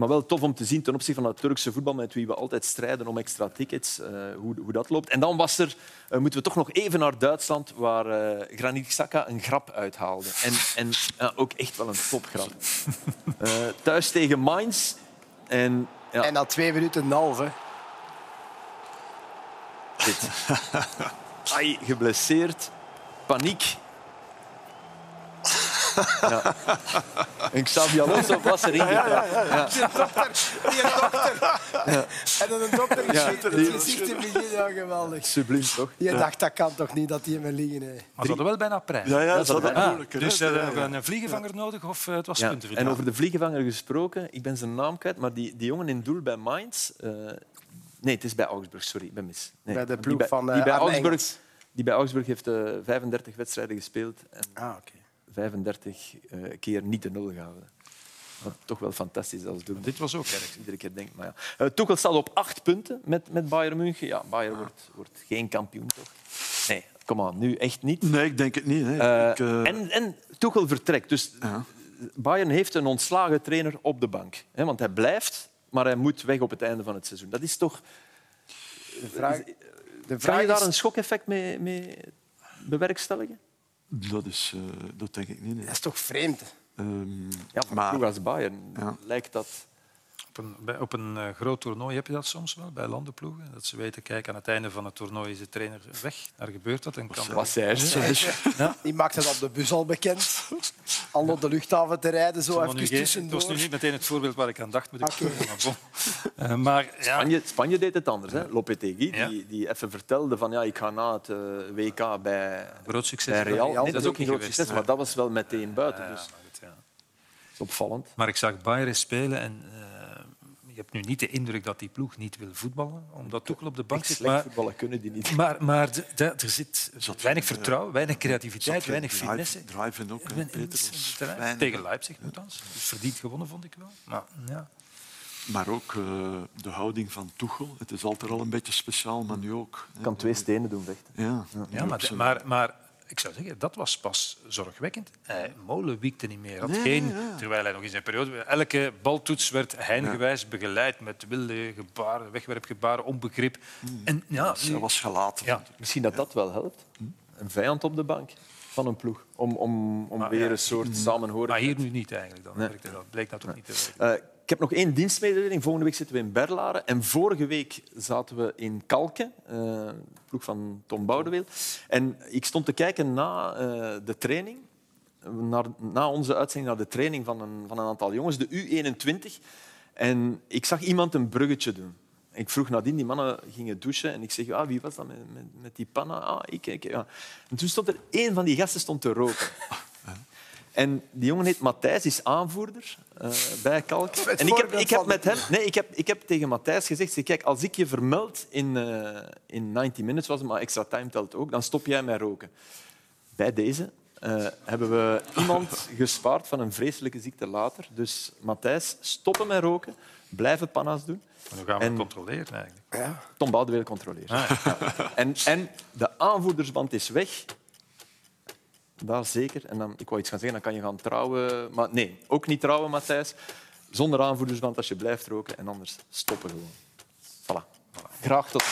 Speaker 1: Maar wel tof om te zien ten opzichte van het Turkse voetbal, met wie we altijd strijden om extra tickets, eh, hoe, hoe dat loopt. En dan was er, eh, moeten we toch nog even naar Duitsland, waar eh Granit Xhaka een grap uithaalde. En, en ja, ook echt wel een topgrap. [LAUGHS] Eh, thuis tegen Mainz. En ja,
Speaker 4: En na twee minuten en een half.
Speaker 1: Dit. [LAUGHS] Ai, geblesseerd. Paniek. Ja. En Xabi Alonso was erin getrapt.
Speaker 4: Die dokter. Die dokter. En dan een dokter
Speaker 1: Ja,
Speaker 4: geschiet het
Speaker 1: die-
Speaker 4: gezicht in het begin. Ja, geweldig.
Speaker 1: Subliem, toch?
Speaker 4: Je dacht, dat kan toch niet dat die me liggen. Hè.
Speaker 3: Maar ze hadden wel bijna prijs.
Speaker 2: Ja, ja, dat is moeilijker. hè.
Speaker 3: Dus eh,
Speaker 2: Ja,
Speaker 3: we
Speaker 2: ja.
Speaker 3: hebben een vliegenvanger nodig of eh, het was
Speaker 1: Ja.
Speaker 3: punten.
Speaker 1: En over de vliegenvanger gesproken, ik ben zijn naam kwijt, maar die, die jongen in doel bij Mainz... eh, nee, het is bij Augsburg, sorry, ik ben mis. Nee,
Speaker 4: Bij de
Speaker 1: die
Speaker 4: ploeg
Speaker 1: bij-
Speaker 4: van, eh,
Speaker 1: die bij Augsburg. Die bij Augsburg heeft eh, 35 wedstrijden gespeeld en
Speaker 4: Ah, oké.
Speaker 1: 35 eh, keer niet de nul gehouden. Wat toch wel fantastisch als doel.
Speaker 3: Dit was ook erg.
Speaker 1: Iedere keer denk maar ja. Uh, Tuchel staat op acht punten met, met Bayern München. Ja, Bayern wordt, wordt geen kampioen, toch? Nee, kom aan, nu echt niet.
Speaker 2: Nee, ik denk het niet. Hè.
Speaker 1: Eh,
Speaker 2: ik, eh,
Speaker 1: en, en Tuchel vertrekt. Dus
Speaker 2: Ja.
Speaker 1: Bayern heeft een ontslagen trainer op de bank. Hè, want hij blijft, maar hij moet weg op het einde van het seizoen. Dat is toch...
Speaker 4: De vraag, de
Speaker 1: Kan
Speaker 4: vraag
Speaker 1: je daar
Speaker 4: is...
Speaker 1: een schokeffect mee, mee bewerkstelligen?
Speaker 2: dat, is, eh, dat denk ik niet. nee.
Speaker 4: Dat is toch vreemd?
Speaker 2: Ehm,
Speaker 1: Ja, maar als Bayern
Speaker 2: Ja.
Speaker 1: lijkt dat...
Speaker 3: Op een, bij- op een eh, groot toernooi heb je dat soms wel, bij landenploegen. Dat ze weten, kijk, aan het einde van het toernooi is de trainer weg. Daar gebeurt dat. En kan
Speaker 1: Was hij
Speaker 4: Die maakte dat op de bus al bekend. Al op de luchthaven te rijden, zo even
Speaker 3: nu geen- Het
Speaker 4: tussendoor.
Speaker 3: was nu niet meteen het voorbeeld waar ik aan dacht, moet ik
Speaker 4: Oké.
Speaker 3: zeggen. Maar, bon. Eh, maar ja,
Speaker 1: Spanje, Spanje deed het anders. Hè? Lopetegui,
Speaker 3: Ja.
Speaker 1: die, die even vertelde van ja, ik ga na het eh, WK bij,
Speaker 3: groot succes.
Speaker 1: bij Real. Nee, dat is ook geen groot succes, maar dat was wel meteen buiten.
Speaker 3: Ja,
Speaker 1: Dus
Speaker 3: ja.
Speaker 1: dat opvallend.
Speaker 3: Maar ik zag Bayern spelen en eh, hebt nu niet de indruk dat die ploeg niet wil voetballen, omdat Tuchel op de bank zit.
Speaker 1: Maar voetballen kunnen die niet.
Speaker 3: Maar, maar de, de, er zit weinig vertrouwen, weinig creativiteit, weinig finesse.
Speaker 2: Driven ook,
Speaker 3: Tegen Leipzig nogthans. Dus verdiend gewonnen, vond ik wel. Maar, ja.
Speaker 2: Maar ook uh, de houding van Tuchel. Het is altijd al een beetje speciaal, maar nu ook.
Speaker 1: kan twee stenen doen, vechten.
Speaker 2: Ja,
Speaker 3: ja maar, maar, maar ik zou zeggen, dat was pas zorgwekkend. Hij molen wiekte niet meer. Had geen, Terwijl hij nog in zijn periode... Elke baltoets werd heingewijs begeleid met wilde gebaren, wegwerpgebaren, onbegrip.
Speaker 2: Hmm. En, ja, nu... Hij was gelaten. Ja.
Speaker 1: Misschien dat dat wel helpt. Een vijand op de bank van een ploeg. Om, om, om weer een soort hmm. samenhorigheid...
Speaker 3: Maar hier nu niet eigenlijk. Dan. Nee. Dat bleek dat toch niet te
Speaker 1: werken. Uh, ik heb nog één dienstmededeling. Volgende week zitten we in Berlaren. En vorige week zaten we in Kalken, uh, ploeg van Tom Boudeweel. En ik stond te kijken na uh, de training, naar, na onze uitzending naar de training van een, van een aantal jongens, de U21. En ik zag iemand een bruggetje doen. Ik vroeg nadien, die mannen gingen douchen en ik zeg, ah, wie was dat met die panna? Ah, ik, ik, ja. En toen stond er één van die gasten stond te roken. En die jongen heet Matthijs, is aanvoerder uh, bij Kalk. En ik heb, ik heb met hem, nee, ik heb, ik heb tegen Matthijs gezegd: kijk, als ik je vermeld in, uh, in 90 minutes, was maar extra time telt ook, dan stop jij met roken. Bij deze uh, hebben we iemand [LAUGHS] gespaard van een vreselijke ziekte later. Dus Matthijs, stoppen met roken, blijven panna's doen.
Speaker 3: En hoe gaan we en, controleren eigenlijk?
Speaker 1: Ja. Tom Boudewijn controleren. Ah, ja. En, en de aanvoerdersband is weg. Daar zeker. En dan, ik wou iets gaan zeggen, dan kan je gaan trouwen. Maar nee, ook niet trouwen, Matthijs. Zonder aanvoerdersband als je blijft roken. En anders stoppen gewoon. Voilà. voilà. Graag tot.